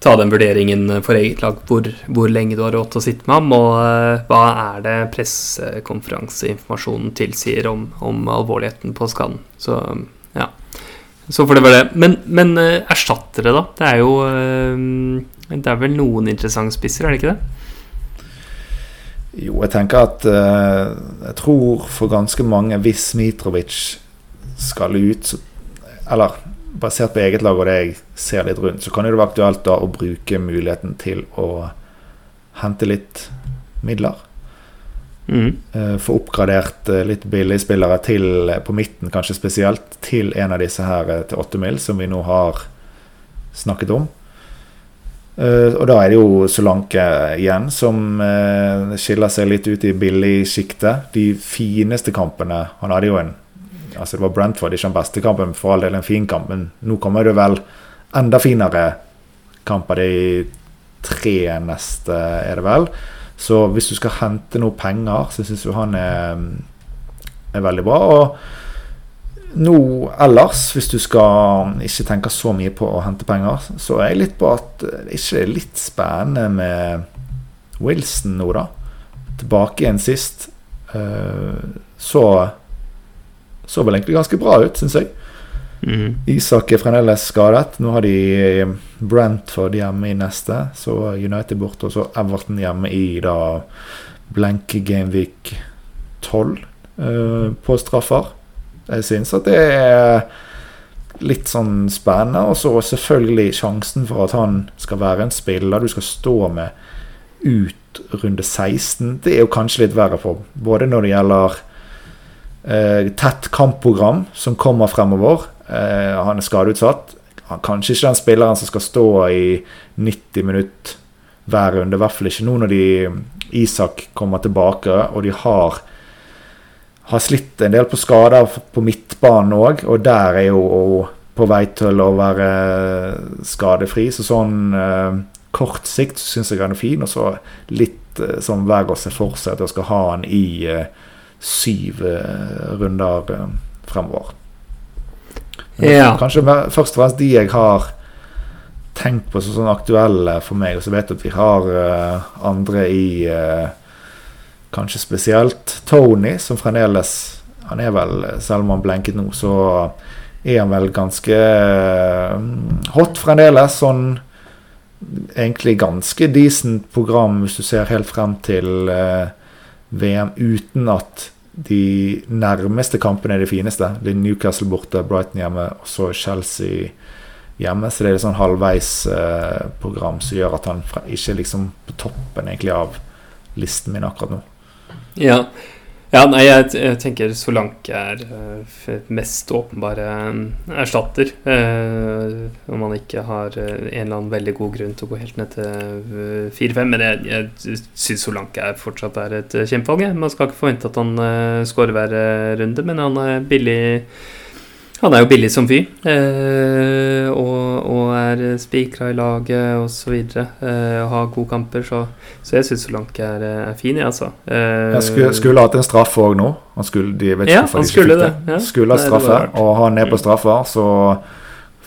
Ta den vurderingen for eget lag hvor, hvor lenge du har råd til å sitte med ham, og eh, hva er det pressekonferanseinformasjonen tilsier om, om alvorligheten på skaden. Så ja. Så for det var det. Men, men eh, erstattere, da? Det er jo eh, Det er vel noen interessante spisser, er det ikke det? Jo, jeg tenker at uh, Jeg tror for ganske mange, hvis Mitrovic skal ut, så, eller basert på eget lag og det jeg ser litt rundt, så kan det være aktuelt da å bruke muligheten til å hente litt midler. Mm. Uh, Få oppgradert uh, litt billigspillere til, eh, på midten, kanskje spesielt, til en av disse her til 8 mil, som vi nå har snakket om. Eh, og da er det jo Solanke igjen som eh, skiller seg litt ut i billigsjiktet. De fineste kampene Han hadde jo en Altså Det var Brentford, ikke den beste kampen, for all del en fin kamp. Men nå kommer det vel enda finere kamper. De tre neste, er det vel. Så hvis du skal hente noe penger, så syns jeg han er, er veldig bra. Og nå ellers, hvis du skal ikke tenke så mye på å hente penger, så er jeg litt på at det ikke er litt spennende med Wilson nå, da. Tilbake igjen sist. eh, Så så vel egentlig ganske bra ut, syns jeg. Mm. Isak er fremdeles skadet. Nå har de Brentford hjemme i neste, så United borte, og så Everton hjemme i da blenke Gameweek 12 eh, på straffer. Jeg syns at det er litt sånn spennende. Og så selvfølgelig sjansen for at han skal være en spiller du skal stå med ut runde 16. Det er jo kanskje litt verre for både når det gjelder eh, tett kampprogram som kommer fremover. Eh, han er skadeutsatt. Han kanskje ikke den spilleren som skal stå i 90 minutter hver runde. I hvert fall ikke nå når de Isak kommer tilbake, og de har har slitt en del på skader på midtbanen òg, og der er jo på vei til å være skadefri. Så sånn eh, kort sikt syns jeg han er fin, og så litt eh, sånn verre å se for seg at jeg skal ha han i eh, syv eh, runder eh, fremover. Ja. Kanskje først og fremst de jeg har tenkt på som sånn aktuelle for meg, og så vet jeg at vi har eh, andre i eh, Kanskje spesielt Tony, som fremdeles Han er vel, selv om han blenket nå, så er han vel ganske eh, hot fremdeles. Sånn egentlig ganske decent program hvis du ser helt frem til eh, VM, uten at de nærmeste kampene er de fineste. Det er Newcastle borte, Brighton hjemme, og så Chelsea hjemme. Så det er et sånn halvveis-program som gjør at han ikke er liksom på toppen egentlig av listen min akkurat nå. Ja. ja, nei, jeg, jeg tenker Solanke er uh, mest åpenbare eh, erstatter. Uh, om man ikke har uh, en eller annen veldig god grunn til å gå helt ned til eh, 4-5. Men jeg, jeg syns Solanke er fortsatt er et kjempevalg. Man skal ikke forvente at han skårer hver runde, men han er billig han er jo billig som fy, eh, og, og er spikra i laget osv. Eh, og har gode kamper, så, så jeg syns Solanke er, er fin, jeg, altså. Eh, Jeg skulle, skulle hatt en straffe òg nå. Han skulle, de, vet ikke Ja, han de skulle det, ja. Skulle ha Nei, straffe, rart. og han er på straffa, så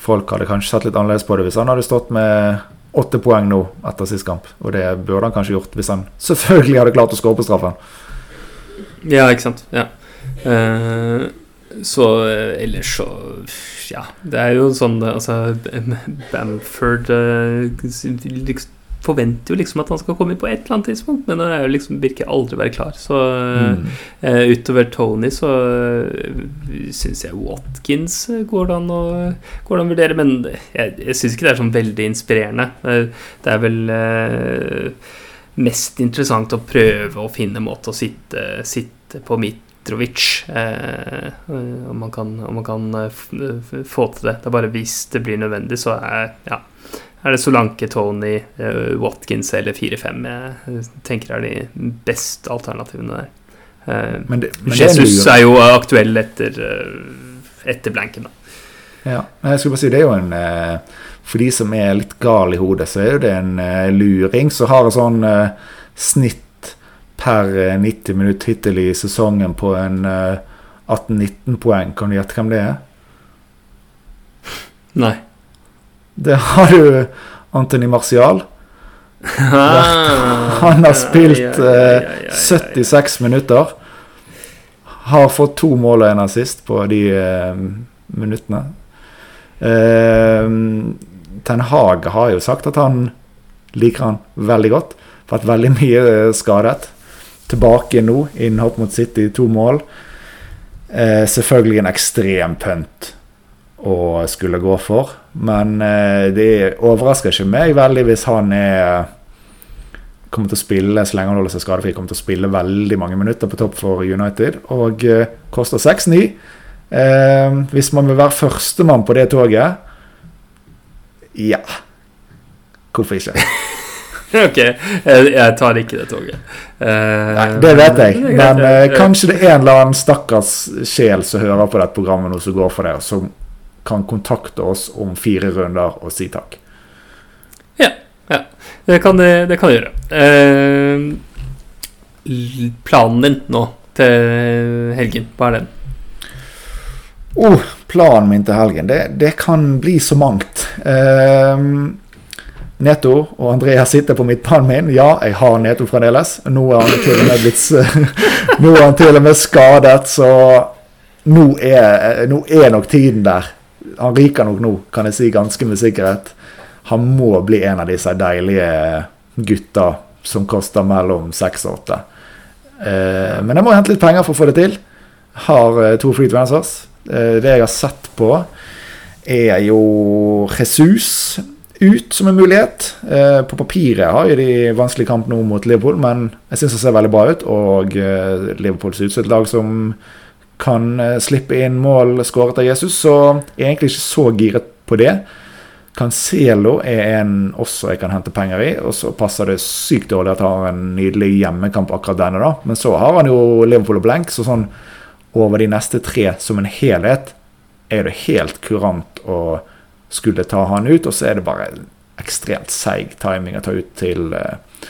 folk hadde kanskje sett litt annerledes på det hvis han hadde stått med åtte poeng nå etter sist kamp. Og det burde han kanskje gjort hvis han [LAUGHS] selvfølgelig hadde klart å skåre på straffen. Ja, ikke sant. Ja. Eh, så eh, ellers så Ja, det er jo sånn Altså, Bamford eh, forventer jo liksom at han skal komme inn på et eller annet tidspunkt, men han liksom, virker aldri å være klar. Så Mm. uh, utover Tony så uh, syns jeg Watkins går det an å, går det an å vurdere, men jeg, jeg syns ikke det er sånn veldig inspirerende. Uh, det er vel uh, mest interessant å prøve å finne en måte å sitte, sitte på Mitrovic. Eh, eh, om man kan, om man kan eh, få til det. Det er bare hvis det blir nødvendig, så er, ja, er det Solanke, Tony, Watkins eller 4-5 jeg tenker er de beste alternativene der. Eh, Men det, men Jesus er jo aktuell etter, etter blanken, da. Ja, jeg skulle bare si det er jo en For de som er litt gal i hodet, så er jo det en luring som har en sånn snitt per eh, 90 minutt hittil i sesongen på en eh, 18-19 poeng. Kan du gjette hvem det er? Nei. Det har du Anthony Martial. Han har spilt eh, 76 minutter. Har fått to mål og en assist på de eh, minuttene. Eh, Ten Hag har jo sagt at han liker han veldig godt. Vært veldig mye skadet. Tilbake nå, innhopp mot City, to mål. Eh, selvfølgelig en ekstrem pønt å skulle gå for. Men eh, det overrasker ikke meg veldig hvis han er kommer til å spille så lenge han holder seg skadefri, kommer til å spille veldig mange minutter på topp for United. Og eh, koster 6-9. Eh, hvis man vil være førstemann på det toget Ja. Hvorfor ikke? [LAUGHS] ok, jeg, tar ikke det toget. Eh, Nei, det vet jeg. Men eh, kanskje det er en eller annen stakkars sjel som hører på dette programmet nå, som går for det, som kan kontakte oss om fire runder og si takk. Det kan det, kan jeg gjøre. Eh, planen din nå til helgen, hva er den? Oh, planen min til helgen, det, det kan bli så mangt. Ehm, Neto og Andreas sitter på midtbanen min. Ja, jeg har Neto fremdeles. Nå er han til og med blitt [LAUGHS] Nå er han til og med skadet, så nå er, nå er nok tiden der. Han ryker nok nå, kan jeg si ganske med sikkerhet. Han må bli en av disse deilige gutta som koster mellom seks og åtte. Eh, men jeg må hente litt penger for å få det til. Har eh, to free transfers. Eh, det jeg har sett på, er jo Jesus ut som en mulighet. Eh, på papiret har jo de vanskelig kamp nå mot Liverpool, men jeg syns det ser veldig bra ut. Og eh, Liverpool ser ut som et lag som kan eh, slippe inn mål skåret av Jesus, så jeg er egentlig ikke så giret på det. Cancelo er en også jeg kan hente penger i, og så passer det sykt dårlig at han har en nydelig hjemmekamp akkurat denne, da. Men så har han jo Liverpool og blank, så sånn over de neste tre som en helhet er det helt kurant å skulle ta han ut, og så er det bare ekstremt seig timing å ta ut til, eh,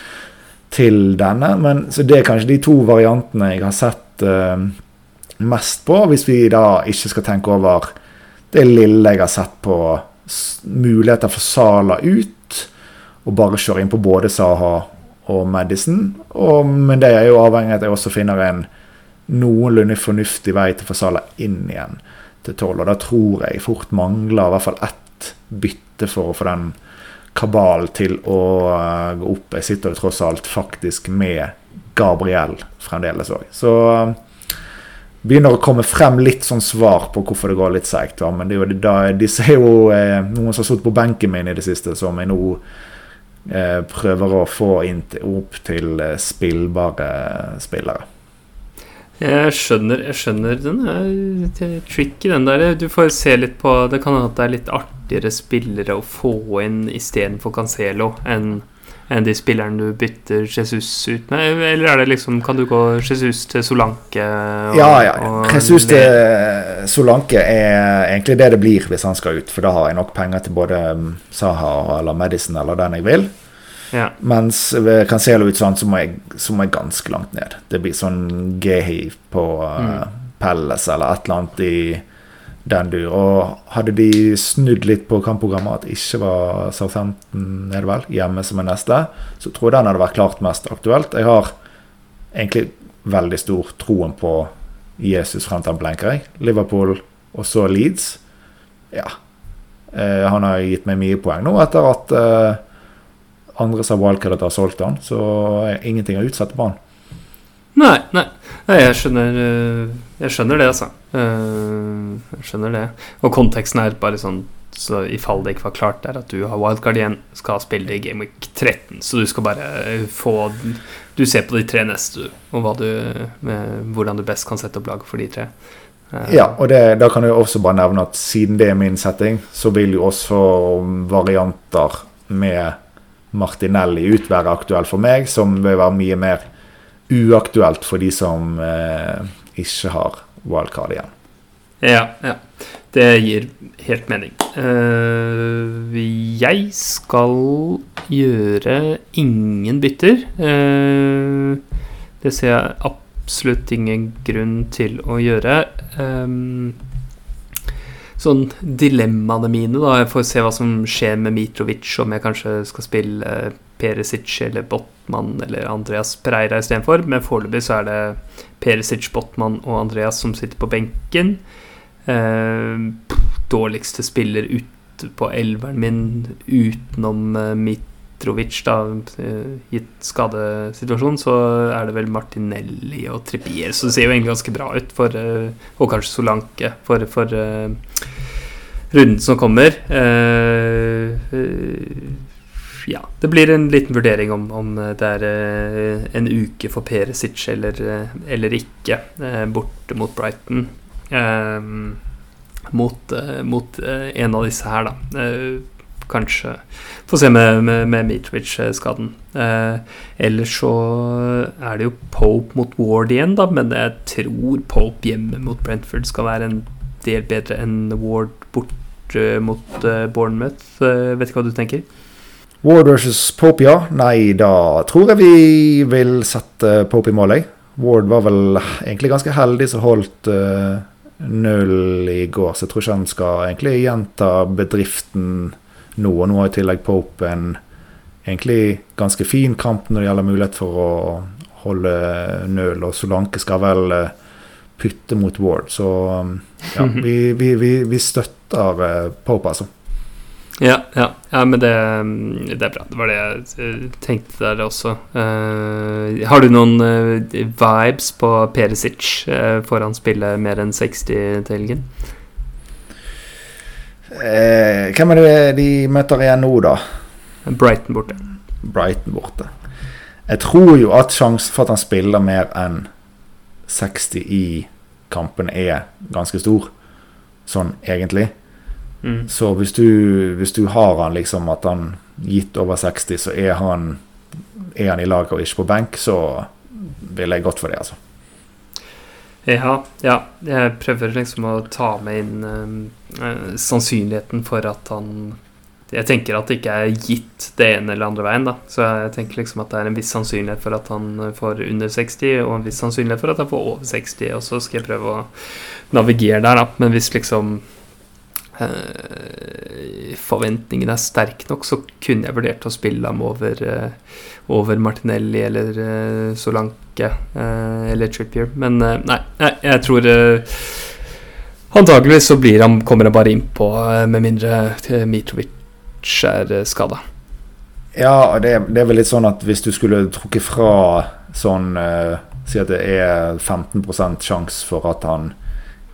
til denne. Men, så det er kanskje de to variantene jeg har sett uh, mest på, hvis vi da ikke skal tenke over det lille jeg har sett på muligheter for Sala ut, og bare kjøre inn på både Saha og Madison. Og, men det er jo avhengig av at jeg også finner en noenlunde fornuftig vei til å få Sala inn igjen til tolv. Og da tror jeg fort mangler i hvert fall ett bytte for å få den kabalen til å eh, gå opp. Jeg sitter jo tross alt faktisk med Gabriel fremdeles òg. Så eh, begynner å komme frem litt sånn svar på hvorfor det går litt seigt. Men det er jo, da, disse er jo eh, noen som har sittet på benken min i det siste, som jeg nå eh, prøver å få inn til, opp til eh, spillbare spillere. Jeg skjønner, jeg skjønner den er tricky, den der. Du får se litt på Det kan hende at det er litt artigere spillere å få inn istedenfor Cancelo enn enn de spillerne du bytter Jesus ut med? Eller er det liksom Kan du gå Jesus til Solanke? og- Ja, ja. Jesus til Solanke er egentlig det det blir hvis han skal ut. For da har jeg nok penger til både mm, Saha eller Madison eller den jeg vil. Ja. Mens ved Cancelo ut sånn, så må, jeg, så må jeg ganske langt ned. Det blir sånn Gehi på uh, Pelles eller et eller annet i den dur. Og hadde de snudd litt på kampprogrammet, at det ikke var Southampton er det vel, hjemme som er neste, så tror jeg den hadde vært klart mest aktuelt. Jeg har egentlig veldig stor troen på Jesus frem til han blenker, jeg. Liverpool og så Leeds. Ja. Eh, han har gitt meg mye poeng nå etter at eh, andre sa wildcard har solgt han, så er ingenting å utsette på han. Nei, nei. nei jeg, skjønner, øh, jeg skjønner det, altså. Øh, Jeg skjønner det. Og konteksten er bare sånn så i fall det ikke var klart er at du har wildcard igjen, skal spille i Game Week 13. Så du skal bare øh, få Du ser på de tre neste, og du, med, hvordan du best kan sette opp laget for de tre. Eh, Ja, og det, da kan jeg også bare nevne at siden det er min setting, så vil jo også varianter med Martinelli ut være aktuell for meg, som vil være mye mer uaktuelt for de som eh, ikke har wildcard igjen. Ja, ja. Det gir helt mening. Uh, jeg skal gjøre ingen bytter. Uh, det ser jeg absolutt ingen grunn til å gjøre. Um, sånn dilemmaene mine, da. Jeg får se hva som skjer med Mitrovic, om jeg kanskje skal spille eh, Perisic eller Botman eller Andreas Pereira istedenfor. Men foreløpig så er det Perisic, Botman og Andreas som sitter på benken. Eh, dårligste spiller ute på elveren min utenom uh, Mitrovic, da, uh, gitt skadesituasjonen, så er det vel Martinelli og Trippier. Så det ser jo egentlig ganske bra ut, for, uh, og kanskje Solanke, for, for runden som kommer. ja, det blir en liten vurdering om, om det er en uke for Peresic eller, eller ikke, borte mot Brighton. Mot, mot en av disse her, da. Kanskje Få se med, med, med Mitrovic-skaden. ellers så er det jo Pope mot Ward igjen, da, men jeg tror Pope hjemme mot Brentford skal være en del bedre enn Ward borte mot Bournemouth. vet ikke hva du tenker? Ward versus Pope, ja. Nei, da tror jeg vi vil sette Pope i mål, jeg. Ward var vel egentlig ganske heldig som holdt uh, null i går, så jeg tror ikke han skal egentlig gjenta bedriften nå. Og nå har i tillegg Pope en egentlig ganske fin kamp når det gjelder mulighet for å holde nøl, og Solanke skal vel eh, putte mot Ward. Så ja, mhm. [LAUGHS] vi, vi, vi, vi støtter eh, Pope, altså. Ja, ja, ja men det, det, er bra. Det var det jeg eh, tenkte der også. Uh, har du noen uh, vibes på Perisic uh, foran spillet mer enn 60 til helgen? Hvem er det de møter igjen nå, da? Brighton borte. Brighton borte. Jeg tror jo at sjansen for at han spiller mer enn 60 i kampen er ganske stor, sånn egentlig. Mm. Så hvis du, hvis du, har han liksom at han gitt over 60, så er han, er han i laget og ikke på benk, så ville jeg gått for det, altså. Ja, ja. Jeg prøver liksom å ta med inn uh, sannsynligheten for at han Jeg tenker at det ikke er gitt det ene eller andre veien, da. Så jeg tenker liksom at det er en viss sannsynlighet for at han får under 60, og en viss sannsynlighet for at han får over 60, og så skal jeg prøve å navigere der, da. Men hvis liksom forventningene er sterke nok, så kunne jeg vurdert å spille ham over, eh, over Martinelli eller eh, Solanke eller Trippier. Men nei, jeg tror Antakeligvis så han, kommer han bare innpå, med mindre Mitrovic er skada. Ja, det, det, er vel litt sånn at hvis du skulle trukket fra sånn Si at det er 15% sjanse for at han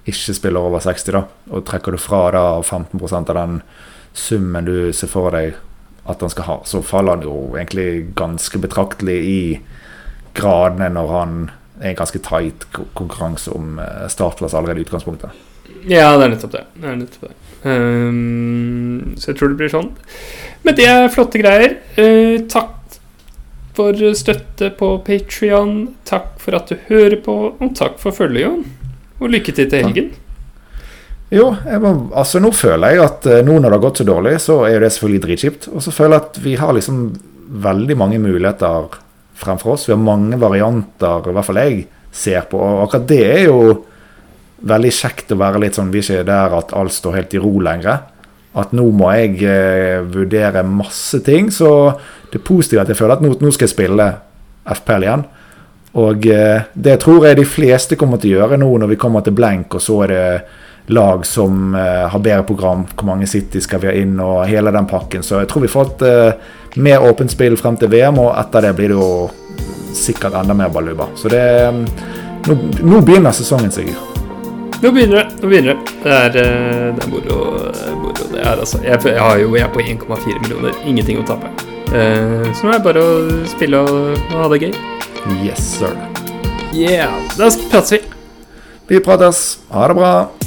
ikke spiller over 60, da, og trekker du fra da 15% av den summen du ser for deg at han skal ha, så faller han jo egentlig ganske betraktelig i gradene når han er en ganske tight konkurranse om eh, startplass allerede i utgangspunktet. Ja, det er nettopp det. det, er nettopp det. Um, så jeg tror det blir sånn. Men det er flotte greier. Uh, takk for støtte på Patrion. Takk for at du hører på, og takk for følget, Jon. Og lykke til til helgen. Jo, må, altså nå føler jeg at eh, nå når det har gått så dårlig, så er jo det selvfølgelig dritkjipt. Og så føler jeg at vi har liksom veldig mange muligheter fremfor oss. Vi har mange varianter, i hvert fall jeg ser på. Og akkurat det er jo veldig kjekt å være litt sånn Vi er ikke der at alt står helt i ro lenger. At nå må jeg eh, vurdere masse ting. Så det er positivt at jeg føler at nå, nå skal jeg spille FPL igjen. Og eh, det tror jeg de fleste kommer til å gjøre nå når vi kommer til blank, og så er det lag som eh, har bedre program. Hvor mange City skal vi ha inn, og hele den pakken. Så jeg tror vi får et eh, mer åpent spill frem til VM, og etter det blir det jo sikkert enda mer baluba. Så det nå, nå, begynner sesongen, Sigurd. Nå begynner det. Nå begynner det. Det er, moro, altså. Jeg, jeg, har jo, jeg er på 1,4 millioner. Ingenting å tape. så nå er det bare å spille og, og ha det gøy. Yes, sir. Yeah. Da prates vi. Vi prates. Ha det bra.